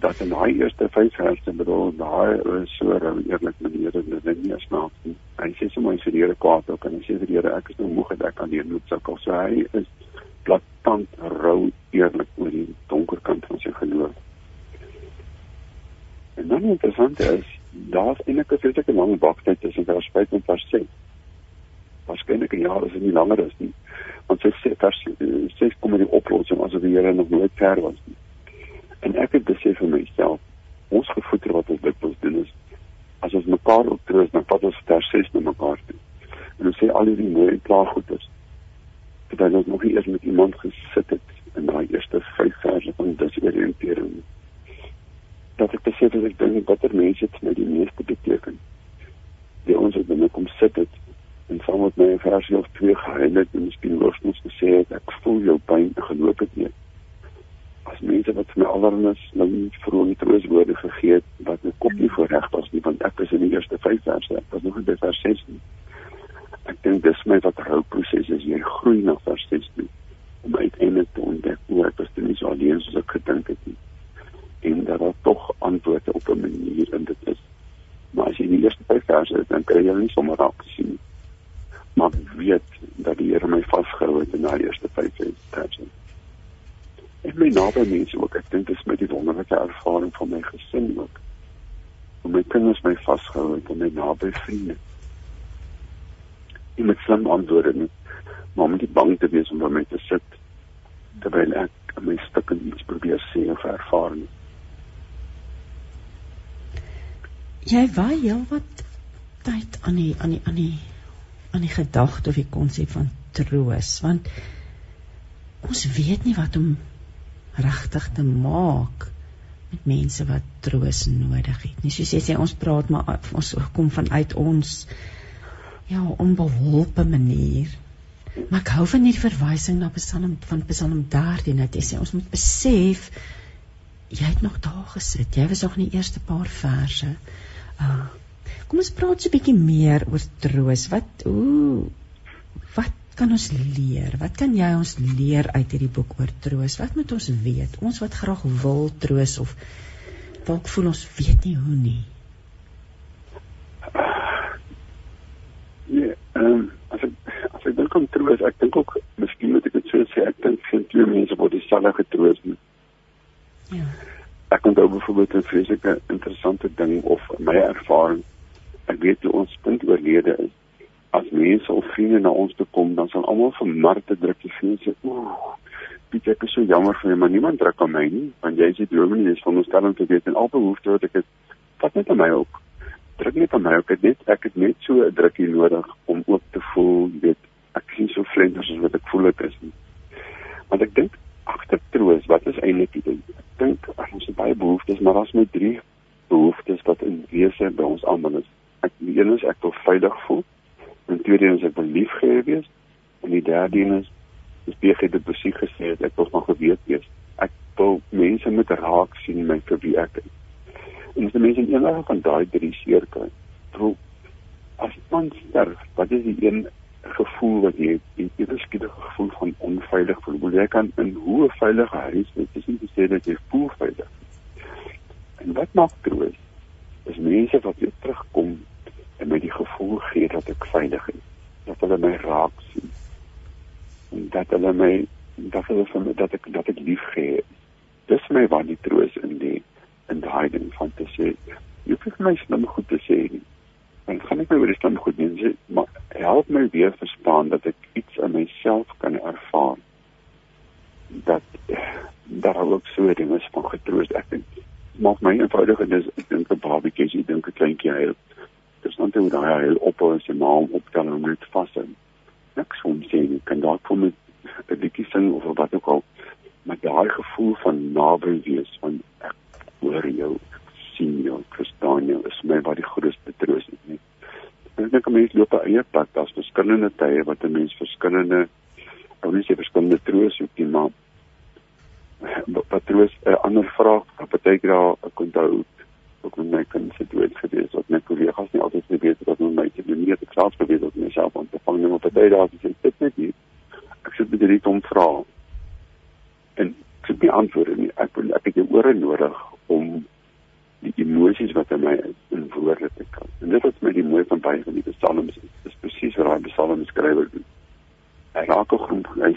Dat in daai eerste vyf verse bedoel daai is so 'n eerlik manier en dit nie snaaks nie. Hy sê sommer vir die Here kwaad ook en hy sê vir die Here ek is nou moeg dat ek alleen moet sukkel. So hy is blaatant rou eerlik oor die donker kant van sy geloof. En dan interessant is, daar's eintlik 'n vreeslike lang waktyd tussen vers 5 en vers 6. Waarskynlik 'n jaar is dit nie langer as nie. Want sy sê vers 6 kom met die oplossing asof die Here nog nooit ver was nie. En ek het besef vir myself, ons gevoeter wat ons dikwels doen is as ons mekaar optroos, dan vat ons vers 6 na mekaar toe. En ons sê al hierdie mooi en klaar goed is. Dat ons nog nie eers met iemand gesit het in daai eerste vyf verse van disoriëntering. Dat ek besef dat ek dink watter mense dit my die meeste beteken. Die ons het binne kom sit het en saam met my 'n versie of twee gehuil het en miskien losmos gesê het ek voel jou pyn en geloop het nie. As mense wat my allernis nou nie vroeg trooswoorde gegee het wat my kop nie voorreg was nie want ek is in die eerste vyf verse, ek was nog in vers 16 ek dink dis my wat rou proses is jy groei na vers 16 om uiteindelik te ontdek hoe ek was nie so alleen soos ek gedink het nie en dat daar tog antwoorde op 'n manier in dit is. Maar as jy die eerste vyf verse het dan kry jy nie sommer raak sien maar weet dat die Here my vasgehou het in daai eerste vyf verse. En my naby mense ook ek dink dit is met die wonderlike ervaring van my gesin ook om my kinders my vasgehou het en my naby vriende. Nie met slim antwoorde nie, maar om nie bang te wees om by my te sit terwyl ek my stukke iets probeer sê of ervaar nie. Jy waai heel wat tyd aan die aan die aan die aan die gedagte of die konsep van troos want ons weet nie wat om regtig te maak met mense wat troos nodig het. Nie soos jy sê ons praat maar ons kom vanuit ons ja, onbeholpe manier. Maar ek hou van die verwysing na Psalm van Psalm 13 dat jy sê ons moet besef jy het nog daar gesit. Jy was nog in die eerste paar verse. Uh, kom ons praat so 'n bietjie meer oor troos. Wat ooh wat kan ons leer? Wat kan jy ons leer uit hierdie boek oor troos? Wat moet ons weet? Ons wat graag wil troos of dalk voel ons weet nie hoe nie. Ehm um, as ek as ek dink aan troos, ek dink ook miskien moet ek dit so sê, ek dink geen twee mense word dieselfde getroos nie. Ja. Ek onthou byvoorbeeld 'n vreeslike interessante ding of my ervaring. Ek weet hoe ons punt oorlede is. As mense of vriende na ons toe kom, dan sal almal vir Marte druk die vriende sê, "Ooh, Piet, ek is so jammer vir jou, maar niemand druk aan my nie, want jy is die dominee, dis van ons stelling te weet en al behoefte wat ek het, vat net aan my ook." druk net aan my ook ek net ek het net so 'n drukkie nodig om ook te voel weet ek sien so flenters as wat ek voel ek is nie want ek dink agter troos wat is eintlik dit ek dink ons het baie behoeftes maar daar's net drie behoeftes wat in wese by ons almal is. Ek die een is ek wil veilig voel en tweede is ek wil liefgehê wees en die derde een is dis beter dit besieg gesê het ek wil nog geweet wees. Ek wil mense met raak sien my vir wie ek is. En as die mense in enige van daai drie seer kry, voel as iemand sterf, wat is die een gevoel wat jy het? Die eweskiedige gevoel van onveilig voel. Jy kan in hoe veilige huis net is nie te sê dat jy voel veilig. En wat maak troos? Is mense wat weer terugkom en my die gevoel gee dat ek veilig is, dat hulle my raak sien. En dat hulle my dat hulle van dat ek dat ek lief gee. Dis my wat die troos in lê in daai ding van te sê jy hoef vir my slim goed te sê nie dan gaan ek my oor die slim goed doen sê maar help my weer verstaan dat ek iets in myself kan ervaar. Dat daar ook so dinge is van getroos ek dink maak my eenvoudig en dis ek dink 'n babatjie jy dink 'n kleintjie hy dis dan toe daai hy op as sy ma optel en net vas en niks om sê nie. Kan dalk vir my 'n bietjie sing of wat ook al maar daai gevoel van naby wees van ek hoor jou. sien jou verstaan jou is my wat die grootste troos is nie. Ek dink 'n mens loop 'n eie pad daar's verskillende tye wat 'n mens verskillende ou nie sê verskillende troos hoek nie maar wat troos 'n ander vraag wat partykeer daar ek onthou ook met my kind se dood gewees wat my kollegas nie altyd weet wat met my te doen nie ek self geweet op myself om te vang net op daar as ek dit net nie ek sit met hierdie om vra en ek het nie antwoorde nie. Ek ek het jou ore nodig om die emosies wat in my is in woorde te kan. En dit is my die mooi van baie van die psalms. Dit is presies wat daai psalms skrywer doen. Hy raak ook goed. Hy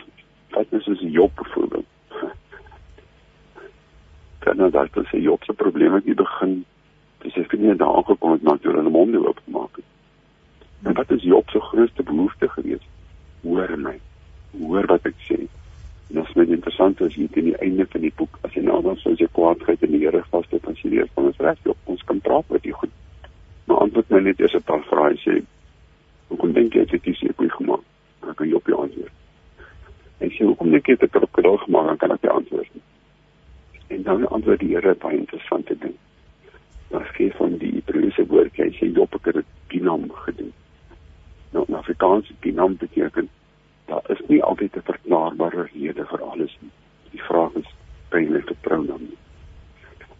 vat net soos Job byvoorbeeld. Kan nou dalk sê Job se probleme het begin dis ek nie daar aangekom het maar toe hulle hom oop gemaak het. En wat is Job se grootste behoefte geweest? Hoor my. Hoor wat ek sê. En dit is net interessant as jy teen die einde van die boek as jy nou nader sou jy kwaadheid in die Here vaste dan sien jy van ons reg, ons kan praat met die goed. Maar antwoord my net eers 'n paar vrae sê. Hoekom dink jy ek het hierdie seep gemaak? Dan kan jy op die antwoord. En sê hoekom dink jy ek het 'n krokodil gemaak? Dan kan ek die antwoord nie. En dan antwoord die Here baie interessante ding. Dan gee van die Hebreëse woord, hy sê Job het dit dinam gedoen. Nou in Afrikaans dinam beteken daar is nie altyd 'n verklaarbare rede vir alles nie. Die vraag is pynlik te pronoem.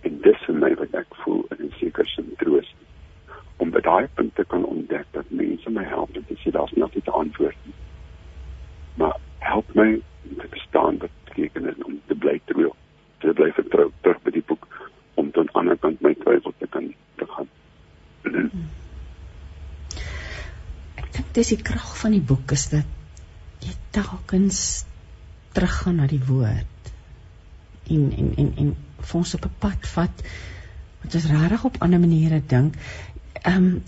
En dis vir my wat ek voel in 'n sekere sin troos om by daai punt te kan ontdek dat mense my help en dis daar's nog nie 'n antwoord nie. Maar help my om te verstaan wat beteken dit om te bly trou, te bly vertrou terug by die boek om dan aan die ander kant my twyfel te kan te gaan. Ek dink dis die krag van die boek is dat jy telkens teruggaan na die woord en en en en vir ons op 'n pad vat wat ons regtig op ander maniere dink. Ehm um,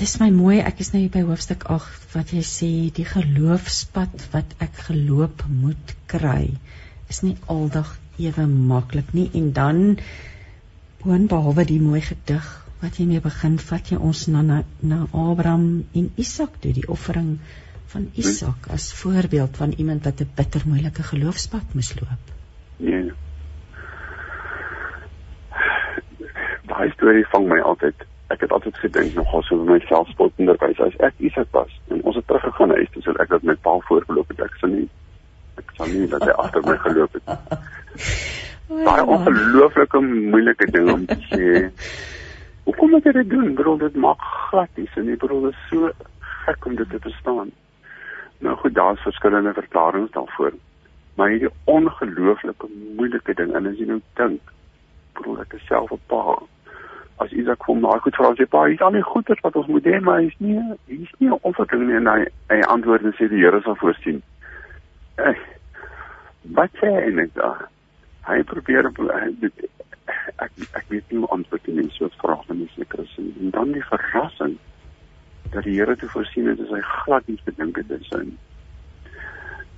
dis my mooi, ek is nou hier by hoofstuk 8 wat jy sê die geloofspad wat ek geloop moet kry is nie aldag ewe maklik nie en dan boonbehalwe die mooi gedig wat jy mee begin vat jy ons na na, na Abraham en Isak toe die offering van Isak as voorbeeld van iemand wat 'n bitter moeilike geloofspad moes loop. Nee. Daai storie vang my altyd. Ek het altyd gedink nogal so vir myself spottenderwys as ek Isak was en ons het teruggegaan huis toe so ek het met Paul voorgeloop het ek sou nie ek sou nie dat hy agter my geloop het. Baie ongelooflike moeilike ding om te sê. Hoekom moet jy dit doen? Bro, dit maak glad nie sin nie. Bro, dit is so gek om dit te verstaan. Nou goed, daar's verskillende verklaringe daarvoor. Maar hierdie ongelooflike moeilike ding en as jy nou dink, bro, ek self 'n pa. As Isak kom maar goed vra sy pa, hy's al nie goeie wat ons moet hê, maar hy's nie hy's nie onverdoen nie en hy hy antwoord en sê die Here sal voorsien. Eh, wat sê hy net daar? Hy probeer dit ek ek weet nie hoe antwoord die mense wat vra van die sekere sin. En dan die verrassing dat die Here te voorsien het as hy glad nie gedink het dit sou nie.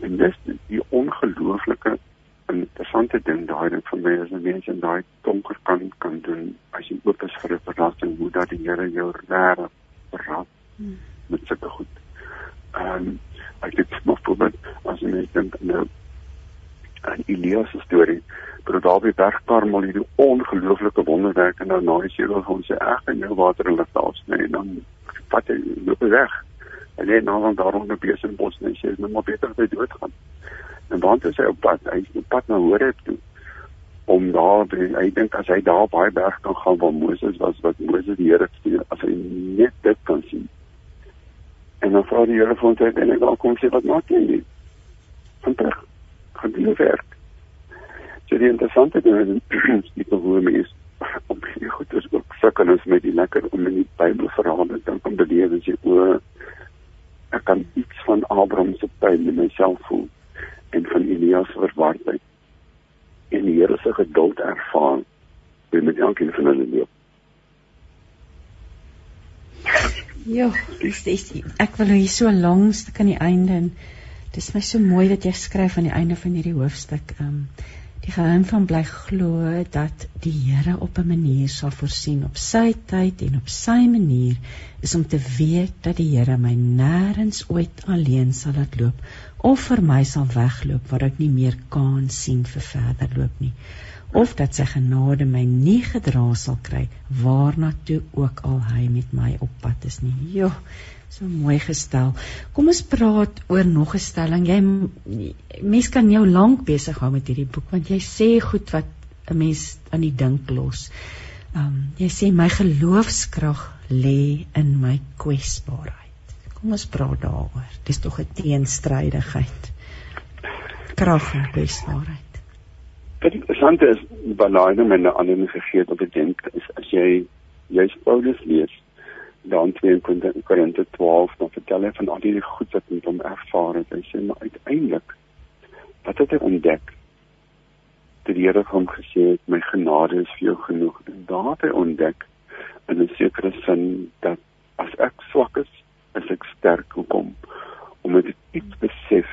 En dis die ongelooflike interessante ding daai ding van my as 'n mens in daai donker kan kan doen as jy oop is vir 'n verrassing hoe dat die Here jou regtig verras met sulke goed. Ehm um, ek het nog probeer as jy net dink nou aan Elias se storie maar daar by Bergkarmel hierdie ongelooflike wonderwerk en nou na die sewe van sy eg en jou water in lig afsny en dan vat hy loop weg. En net nou dan daarom op die bos en sê nou maar beter as hy doodgaan. En dan is hy op pad hy is op pad na Horeb toe om daar by, hy dink as hy daar baie berg kan gaan waar Moses was wat Moses die Here stuur as hy net dit kan sien. En dan vra die Here vir hom en hy dan kom sê wat maak jy van terug gaan die werk. So die interessante ding is die hoe mense om hierdie goed is ook sukkel ons met die lekker om in die Bybel verhale dan kom te lees as jy o ek kan iets van Abraham se pyn in myself voel en van Elias se verwardheid en die Here se geduld ervaar met elkeen van hulle lewe. Ja, dis dis ek wil hier so langs kan die einde en dis my so mooi dat jy skryf aan die einde van hierdie hoofstuk. Ehm um, Die geheim van bly glo dat die Here op 'n manier sal voorsien op sy tyd en op sy manier is om te weet dat die Here my nêrens ooit alleen sal laat loop of vir my sal wegloop waar ek nie meer kan sien vir verder loop nie of dat sy genade my nie gedra sal kry waarna toe ook al hy met my op pad is nie. Jo, So mooi gestel. Kom ons praat oor nog 'n stelling. Jy mens kan jou lank besig hou met hierdie boek want jy sê goed wat 'n mens aan die dink los. Um jy sê my geloofskrag lê in my kwesbaarheid. Kom ons praat daaroor. Dis tog 'n teenstrydigheid. Krag en kwesbaarheid. Dit interessante is banaal met 'n ander gegee op die dink is as jy jy Paulus lees dan 22 Korinte 12 dan vertel hy van al die goed wat met hom ervaar het. Hy sê maar uiteindelik wat het hy ontdek? Dat die Here hom gesê het my genade is vir jou genoeg. En daar het hy ontdek in 'n sekere sin dat as ek swak is, is ek sterk hoekom? Omdat ek iets besef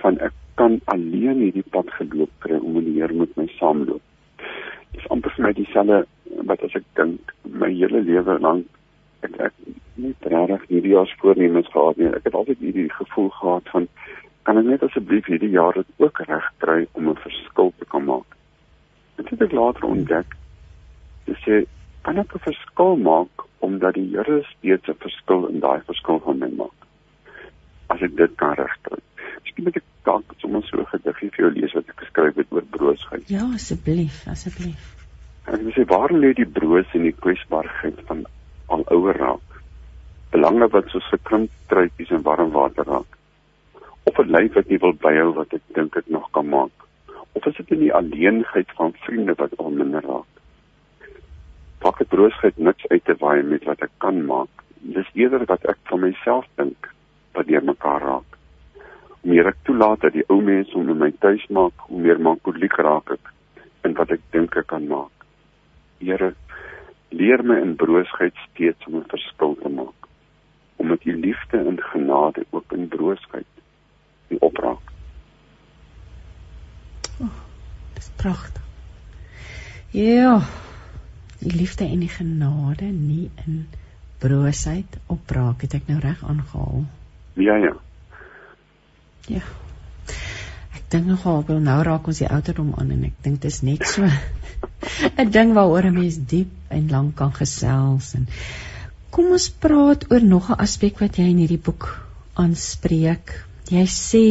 van ek kan alleen hierdie pad geloop kry om die Here met my saamloop. Dis amper vir my dieselfde wat as ek dink my hele lewe lank ek ek nie regtig hierdie jaar voornemens gehad nie. Ek het altyd hierdie gevoel gehad van kan ek net asseblief hierdie jaar dit ook reg kry om 'n verskil te kan maak. het ek later ontdek dis sê kan ek 'n verskil maak omdat die Here steeds 'n verskil in daai verskil van my maak. As ek dit kan regkry. Miskien moet ek dalk sommer so 'n gediggie vir jou lees wat ek geskryf het oor broosheid. Ja, asseblief, asseblief. Ek sê waar lê die broos en die kwesbaarheid van al ouer raak? Belange wat soos gekrimp truitjies in warm water raak. Of 'n lyf wat nie wil byhou wat ek dink ek nog kan maak. Of is dit in die alleenheid van vriende wat al minder raak? pak ek broosheid niks uit te waai met wat ek kan maak. Dis eerder wat ek van myself dink wat deur mekaar raak. Meer ek toelaat dat die ou mense om my tuis maak, hoe meer mankoliek raak ek in wat ek dink ek kan maak. Here, leer my in broosheid steeds om 'n verskil te maak. Om met u liefde en genade ook in broosheid die opraak. Oh, dis pragtig. Ja die liefde en die genade nie in broosheid opbraak het ek nou reg aangehaal ja ja ja ek dink nogal wil nou raak ons die ouderdom aan en ek dink dit is net so 'n ding waaroor 'n mens diep en lank kan gesels en kom ons praat oor nog 'n aspek wat jy in hierdie boek aanspreek jy sê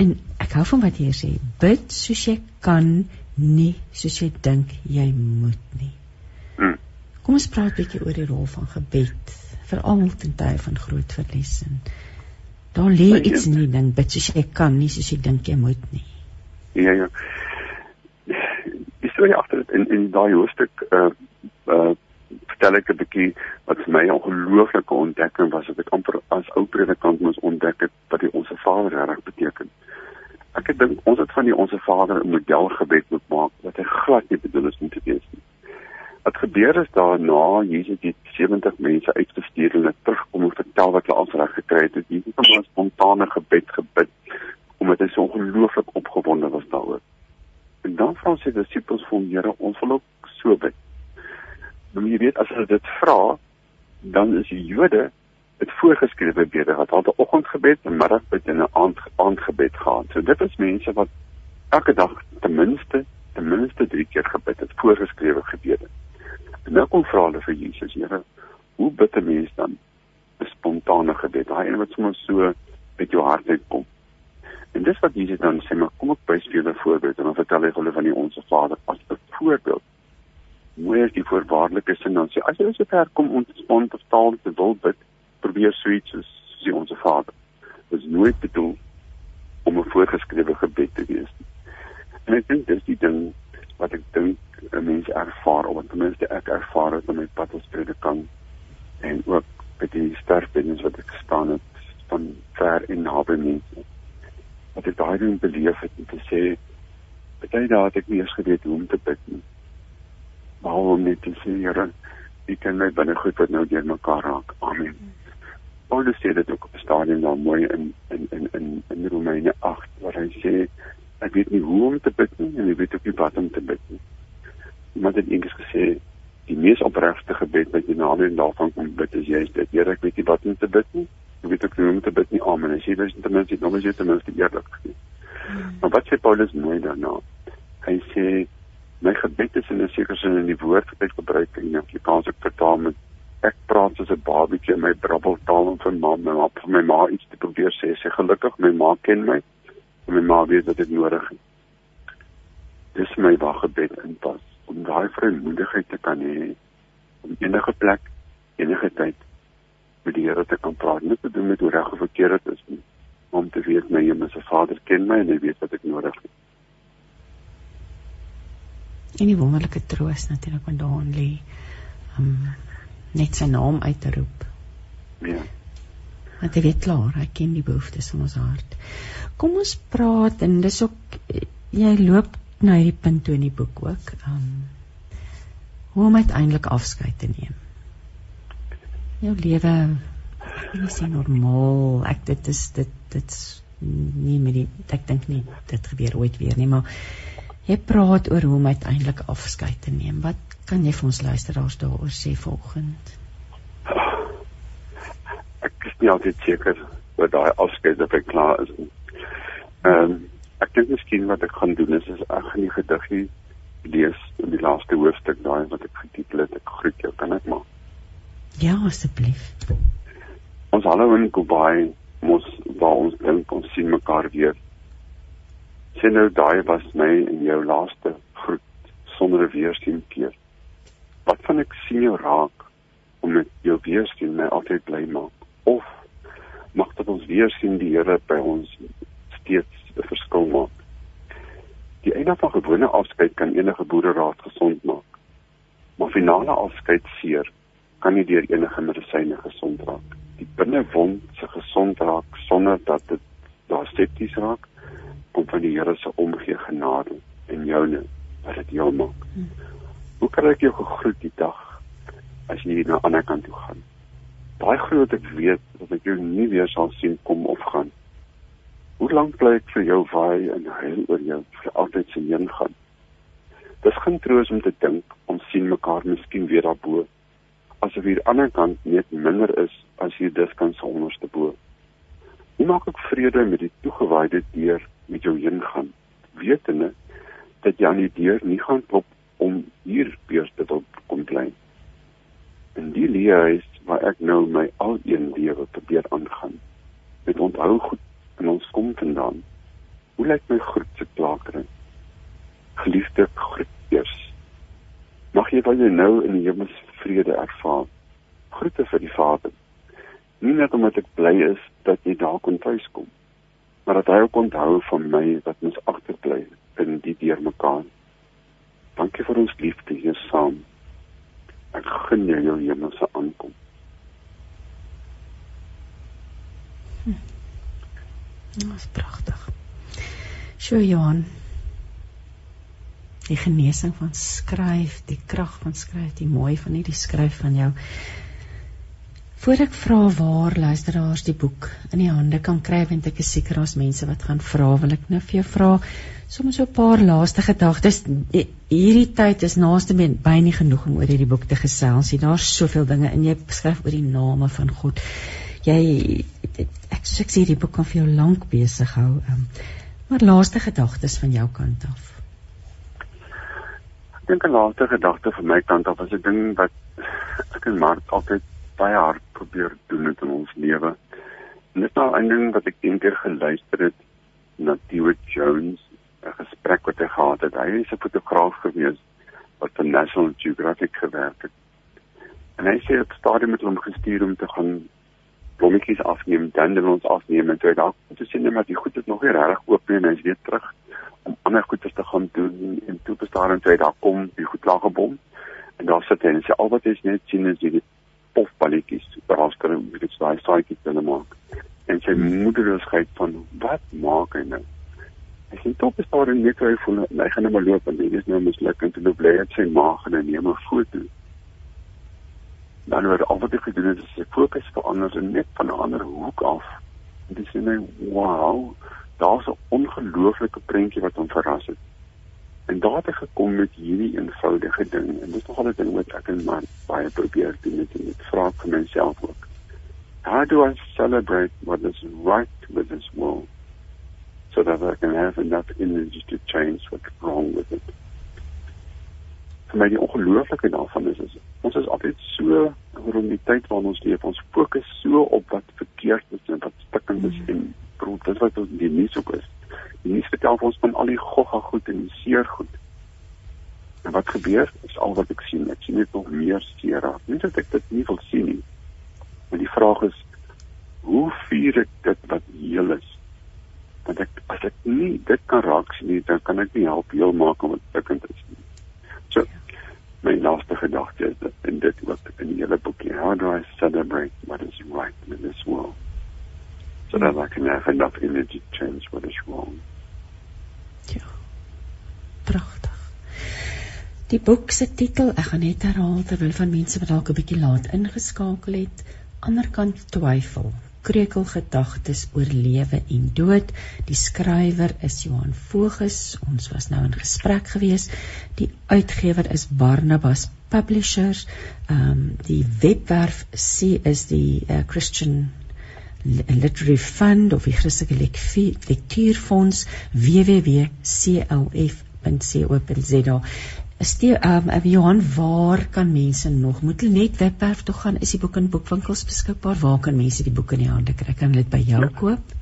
en ek hou van wat jy sê bid soos jy kan nie soos jy dink jy moet nie. Hmm. Kom ons praat 'n bietjie oor die rol van gebed, veral ten tye van groot verlies en daar lê iets in die ding, bid soos jy kan, nie soos jy dink jy moet nie. Ja ja. So ja agter in in daai hoofstuk uh uh vertel ek 'n bietjie wat vir my 'n ongelooflike ontdekking was wat ek amper as ou predikant moes ontdek het wat die onsse Vader reg beteken. Ek dink ons het van die onsse Vader 'n model gebed moet maak wat hy glad nie bedoel is om te wees nie. Wat gebeur is daarna Jesus het 70 mense uitgestuur en hulle terugkom om vertel wat hulle al reg gekry het. Dit is nie 'n spontane gebed gebid omdat hy so ongelooflik opgewonde was daaroor. En dan vra sy disippels vir hom, Here, ons wil ook so bid. Nou jy weet as hulle dit vra, dan is die Jode het voorgeskrewe bede gehad. Hulle 'n oggendgebed, 'n middagbed en 'n aand aandgebed gehad. So dit is mense wat elke dag ten minste ten minste 3 keer gebid het, voorgeskrewe gebede. En nou kom vra hulle vir Jesus, Here, hoe bid 'n mens dan 'n spontane gebed? Daai een wat sommer so met jou hart uitkom. En dis wat Jesus dan sê, maar kom ek bys vir julle voorbeeld en dan vertel hy hulle van die onsse Vader as 'n voorbeeld. Is die voorwaardelike sin dan sê as jy so ver kom om spontaan te wil bid, probeer suits soos sy ons Vader. Dit is nooit bedoel om 'n voorgeskrewe gebed te wees nie. En ek dink dis die ding wat ek dink 'n mens ervaar of ten minste ek ervaar het met my pad as predikant en ook met die sterfbedens wat ek gestaan het van ver en naby mense. Wat ek daai ding beleef het om te sê baie dae het ek nie eens geweet hoe om te bid nie. Maar om net te sê Here, U ken my binne goed wat nou deur mekaar raak. Amen. Paulus sê dit ook op 'n stadium daar mooi in in in in in Romeine 8 waar hy sê ek weet nie hoe om te bid nie en ek weet ook nie wat om te bid nie. Iemand het eendag gesê die mees opregte gebed wat jy na aan daarvan kom bid is jy dit Here ek weet nie wat om te bid nie. Ek weet ook nie hoe om te bid nie. Amen. As jy dis ten minste nog eens ten minste eerlik. Hmm. Maar wat sê Paulus mooi daarna? Hy sê my gebed is in 'n sekere sin in die woord wat ek gebruik in Afrikaans ek vertaal met ek praat soos 'n babietjie in my brabbeltaal en van ma my ma vir my ma iets te probeer sê. Sy gelukkig my ma ken my en my ma weet wat ek nodig het. Dis my waggebed inpas om daai vrymoedigheid te kan hê om enige plek, enige tyd met die Here te kan praat. Nie te doen met hoe reg of verkeerd dit is nie, om te weet my hemelse Vader ken my en hy weet wat ek nodig het. En die wonderlike troos natuurlik wat daarin lê. Um net sy naam uit te roep. Ja. Want hy weet klaar, hy ken die behoeftes van ons hart. Kom ons praat en dis ook jy loop na hierdie punt toe in die boek ook. Um hoe om uiteindelik afskeid te neem. Jou lewe is nie normaal. Ek dit is dit dit's nie meer die, ek dink nie dit gebeur ooit weer nie, maar jy praat oor hoe om uiteindelik afskeid te neem. Wat kan jy vir ons luisteraars daaroor sê vanoggend? Ek is nie altyd seker oor daai afskeid of ek klaar is nie. Ehm um, ek dink miskien wat ek gaan doen is, is ek gaan die gediggie lees in die laaste hoofstuk daai wat ek getitel het ek groet jou kan ek maar Ja asseblief Ons hallo in Kobai mos waar ons dink ons sien mekaar weer Sien nou daai was my en jou laaste groet sonder 'n weersteen keer Wat van ek sien jou raak om met jou weersteen my altyd bly maak of mag dit ons weer sien die Here by ons steeds 'n verskil maak Die einde van gewone afskeid kan enige boereraad gesond maak. Maar finale afskeid seer kan nie deur enige medisyne gesond raak. Die binnewond se gesond raak sonder dat dit daar septies raak om van die Here se omgee genade en joune wat dit heel maak. Hoe kan ek jou gegroet die dag as jy na 'n ander kant toe gaan? Baie groot ek weet dat ek jou nie weer sal sien kom of gaan. Hoe lank bly ek vir jou waai en huil oor jou vir altyd se heen gaan? Dis geen troos om te dink ons sien mekaar miskien weer daarbo. Asof hier aan die ander kant net minder is as hier dis kan se onderste bo. Hoe maak ek vrede met die toegewaaide deur met jou heen gaan? Wetende dat jy aan die deur nie gaan klop om hier weer te wil kom bly. In die lewe waar ek nou my al een lewe probeer aangaan. Met onthou goed en ons kom vandaan. Hoe lyk my groet se klaakring? Geliefde groet eers. Mag jy wat jy nou in die hemelse vrede ervaar. Groete vir die Vader. Nie net omdat ek bly is dat jy daar kon tuiskom, maar dat hy ook onthou van my wat ons agterbly in die deurmekaar. Dankie vir ons liefde hier saam. Ek gun jou jou hemelse aankoms. Dit is pragtig. Sjoe Johan. Genesing van skryf, die krag van skryf, die mooi van hierdie skryf van jou. Voor ek vra waar luisteraars die boek in die hande kan kry, want ek is seker daar's mense wat gaan vra, wil ek nou vir jou vra sommer so 'n paar laaste gedagtes. Hierdie tyd is naaste by nie genoeg om oor hierdie boek te gesels nie. Daar's soveel dinge en jy skryf oor die name van God jy ek sê ek sê die boek kan vir jou lank besig hou. Um, maar laaste gedagtes van jou kant af. Dink 'n laaste gedagte van my kant af is 'n ding wat ek en Mark altyd baie hard probeer doen in ons lewe. En dit is nou 'n ding wat ek eendag geluister het na Stewart Jones, 'n gesprek wat hy gehad het. Hy is 'n fotograaf gewees wat vir National Geographic gewerk het. En hy sê op stadium met hom gestuur om te gaan blommetjies afneem, dandelions afneem en toe daar kom te sien net maar die goed is nog nie reg oop nie en hy's weer terug om ander goeders te gaan doen en toe bestaan en toe daar kom die goed laag gebom. En daar sit hy en sê al wat jy net sien is die pofballetjies waar kan met dit daai saaitjies hulle maak. En sy moedersheid van wat maak hy nou? Hy sê top is daar net hy voel hy gaan net maar loop en dit is nou misluk. En toe bly hy sy maag en hy neem 'n foto. Dan word al wat ek gedoen het is ek fokus verander en net van 'n ander hoek af. En dis net wow, daar's 'n ongelooflike prentjie wat hom verras het. En daar het ek gekom met hierdie eenvoudige ding en dis nogal 'n ding wat ek en man baie probeer doen met dit vra vir myself ook. How do I celebrate what is right with this world so that I can have enough energy to change what's wrong with it? Vir my die ongelooflike daarvan is is ons is altyd so rondom die tyd waarin ons leef ons fokus so op wat verkeerd is en wat stikkend is mm. en bro dit wat ons die nuus ook is. Die nuus vertel ons van al die gogga goed en die seer goed. En wat gebeur? Is al wat ek sien. Ek sien net nog meer seer raak. Nie dat ek dit nie wil sien nie. Maar die vraag is hoe vier ek dit wat heel is? Want ek as ek nie dit kan raak sien nie dan kan ek nie help heel maak om wat stikkend is nie So my laaste gedagte is dat in dit wat in die hele boekie how do I celebrate what is right in this world so that I can have enough energy to change what is wrong. Ja. Pragtig. Die boek se titel, ek gaan net herhaal terwyl van mense wat dalk 'n bietjie laat ingeskakel het, Anderkant twyfel kreukelgedagtes oor lewe en dood. Die skrywer is Johan Voges. Ons was nou in gesprek gewees. Die uitgewer is Barnabas Publishers. Ehm um, die webwerf C is die uh, Christian Literary Fund of die Christelike Lektuurfonds www.clf www.rsg.co.za. Stee, um, Johan, waar kan mense nog? Moet hulle net webwerf toe gaan? Is die boek in boekwinkels beskikbaar? Waar kan mense die boek in die hande kry? Kan hulle dit by jou ja. koop?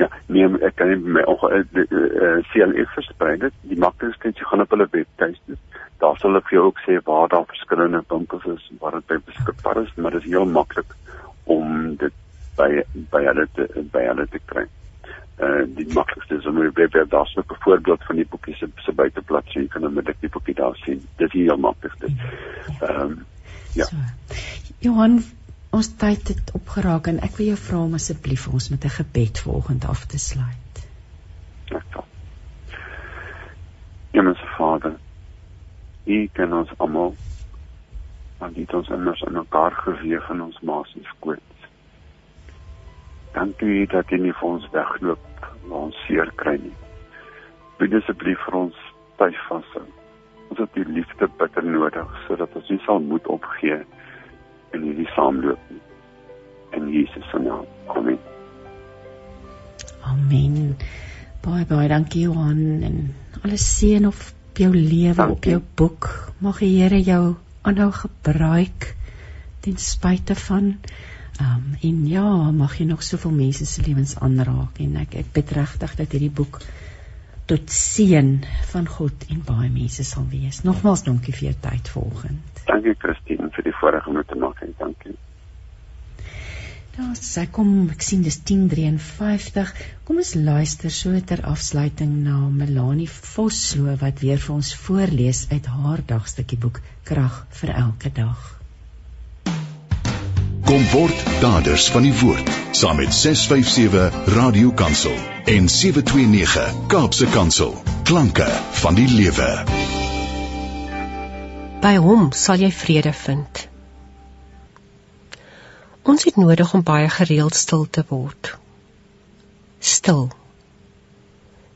Ja, nee, ek kan nie my onge uh, uh, CLE versprei dit. Die maklikste is jy gaan op hulle webtuiste. Daar sal ek vir jou ook sê waar daar verskillende winkels is waar dit beskikbaar is, maar dit is heel maklik om dit by by hulle te by hulle te kry uh die maklikste is om op die webwerf daar so 'n voorbeeld van die boekie se se buiteblad sien kan hulle met die boekie daar sien. Dit is heel maklik dit. Ehm um, ja. So. Johan, ons tyd het opgeraak en ek wil jou vra om asseblief ons met 'n gebed vanoggend af te sluit. Ja. Hemelse Vader, U ken ons almal. Want U het ons immers in mekaar gewewe in ons ma se skoot. Dankie dat jy nie vir ons wegloop waar ons seer kry nie. Bid asseblief vir ons styf vashou. Ons het die liefde bitter nodig sodat ons nie sal moed opgee in hierdie saamloop nie. In Jesus se naam. Amen. Amen. Baie baie dankie Johan en alles seën op jou lewe op jou boek. Mag die Here jou aanhou gebruik ten spyte van Um, en ja, mag jy nog soveel mense se lewens aanraak en ek ek bid regtig dat hierdie boek tot seën van God en baie mense sal wees. Nogmaals dankie vir jou tyd vanoggend. Dankie Christine vir die voorreg om dit te maak en dankie. Daar sê kom ek sien dis 10:53. Kom ons luister so ter afsluiting na Melanie Vosloo wat weer vir ons voorlees uit haar dagstukkie boek Krag vir elke dag. Kom word daders van die woord saam met 657 Radio Kansel en 729 Kaapse Kansel. Klanke van die lewe. By hom sal jy vrede vind. Ons het nodig om baie gereeld stil te word. Stil.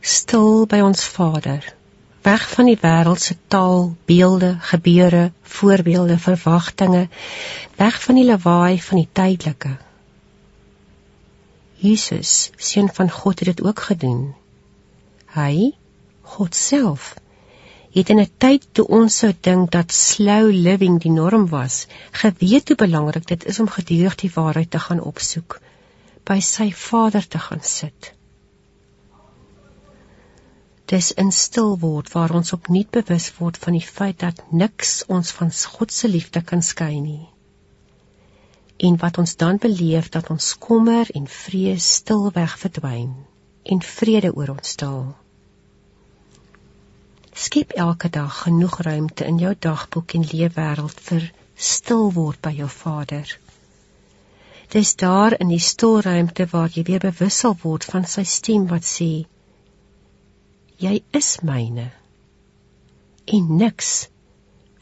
Stil by ons Vader weg van die wêreld se taal, beelde, gebeure, voorbeelde, verwagtinge, weg van die lawaai van die tydelike. Jesus, seun van God het dit ook gedoen. Hy, God self, het in 'n tyd toe ons sou dink dat slow living die norm was, geweet hoe belangrik dit is om gedurig die waarheid te gaan opsoek, by sy Vader te gaan sit. Dis in stil word waar ons opnuut bewus word van die feit dat niks ons van God se liefde kan skei nie. En wat ons dan beleef dat ons kommer en vrees stilweg verdwyn en vrede oor ons daal. Skep elke dag genoeg ruimte in jou dagboek en leefwêreld vir stil word by jou Vader. Dis daar in die stil ruimte waar jy weer bewus sal word van sy stem wat sê: jy is myne. En niks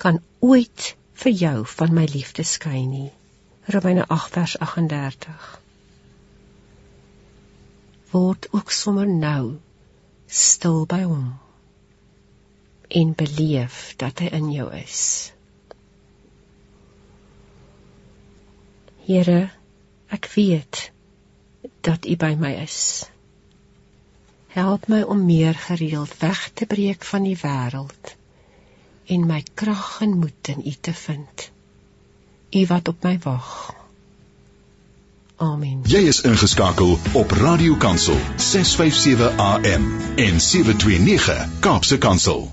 kan ooit vir jou van my liefde skei nie. Romeine 8 vers 38 word ook sommer nou stil by hom en beleef dat hy in jou is. Here ek weet dat u by my is Help my om meer gereeld weg te breek van die wêreld en my krag en moed in U te vind. U wat op my wag. Amen. Jy is ingeskakel op Radio Kansel 657 AM en 729 Kaapse Kansel.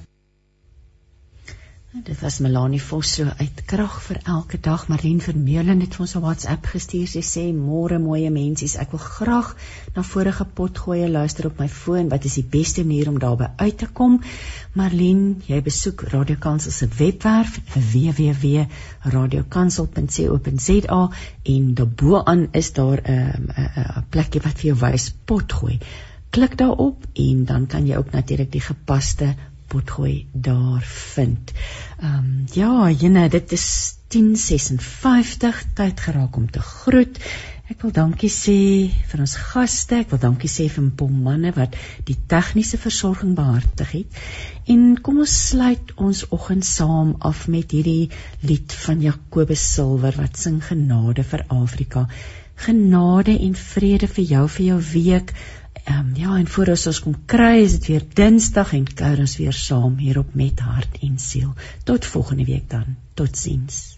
Dit was Melanie Vos so uit krag vir elke dag. Marlene Vermeulen het vir ons 'n WhatsApp gestuur. Sy sê: "Môre mooie mensies, ek wil graag na vorige pot gooi luister op my foon. Wat is die beste manier om daarby uit te kom?" Marlene, jy besoek Radio Kansel se webwerf www.radiokansel.co.za en daarbo-aan is daar 'n um, 'n plekkie wat vir jou wys pot gooi. Klik daarop en dan kan jy ook natuurlik die gepaste potgooi daar vind. Ehm um, ja, jene, dit is 10:56 tyd geraak om te groet. Ek wil dankie sê vir ons gaste. Ek wil dankie sê vir Pom manne wat die tegniese versorging behartig het. En kom ons sluit ons oggend saam af met hierdie lied van Jakobus Silwer wat sing genade vir Afrika. Genade en vrede vir jou vir jou week. Ehm um, ja, en voor ons ons kom kry, is dit weer Dinsdag en kuier ons weer saam hier op met hart en siel. Tot volgende week dan. Totsiens.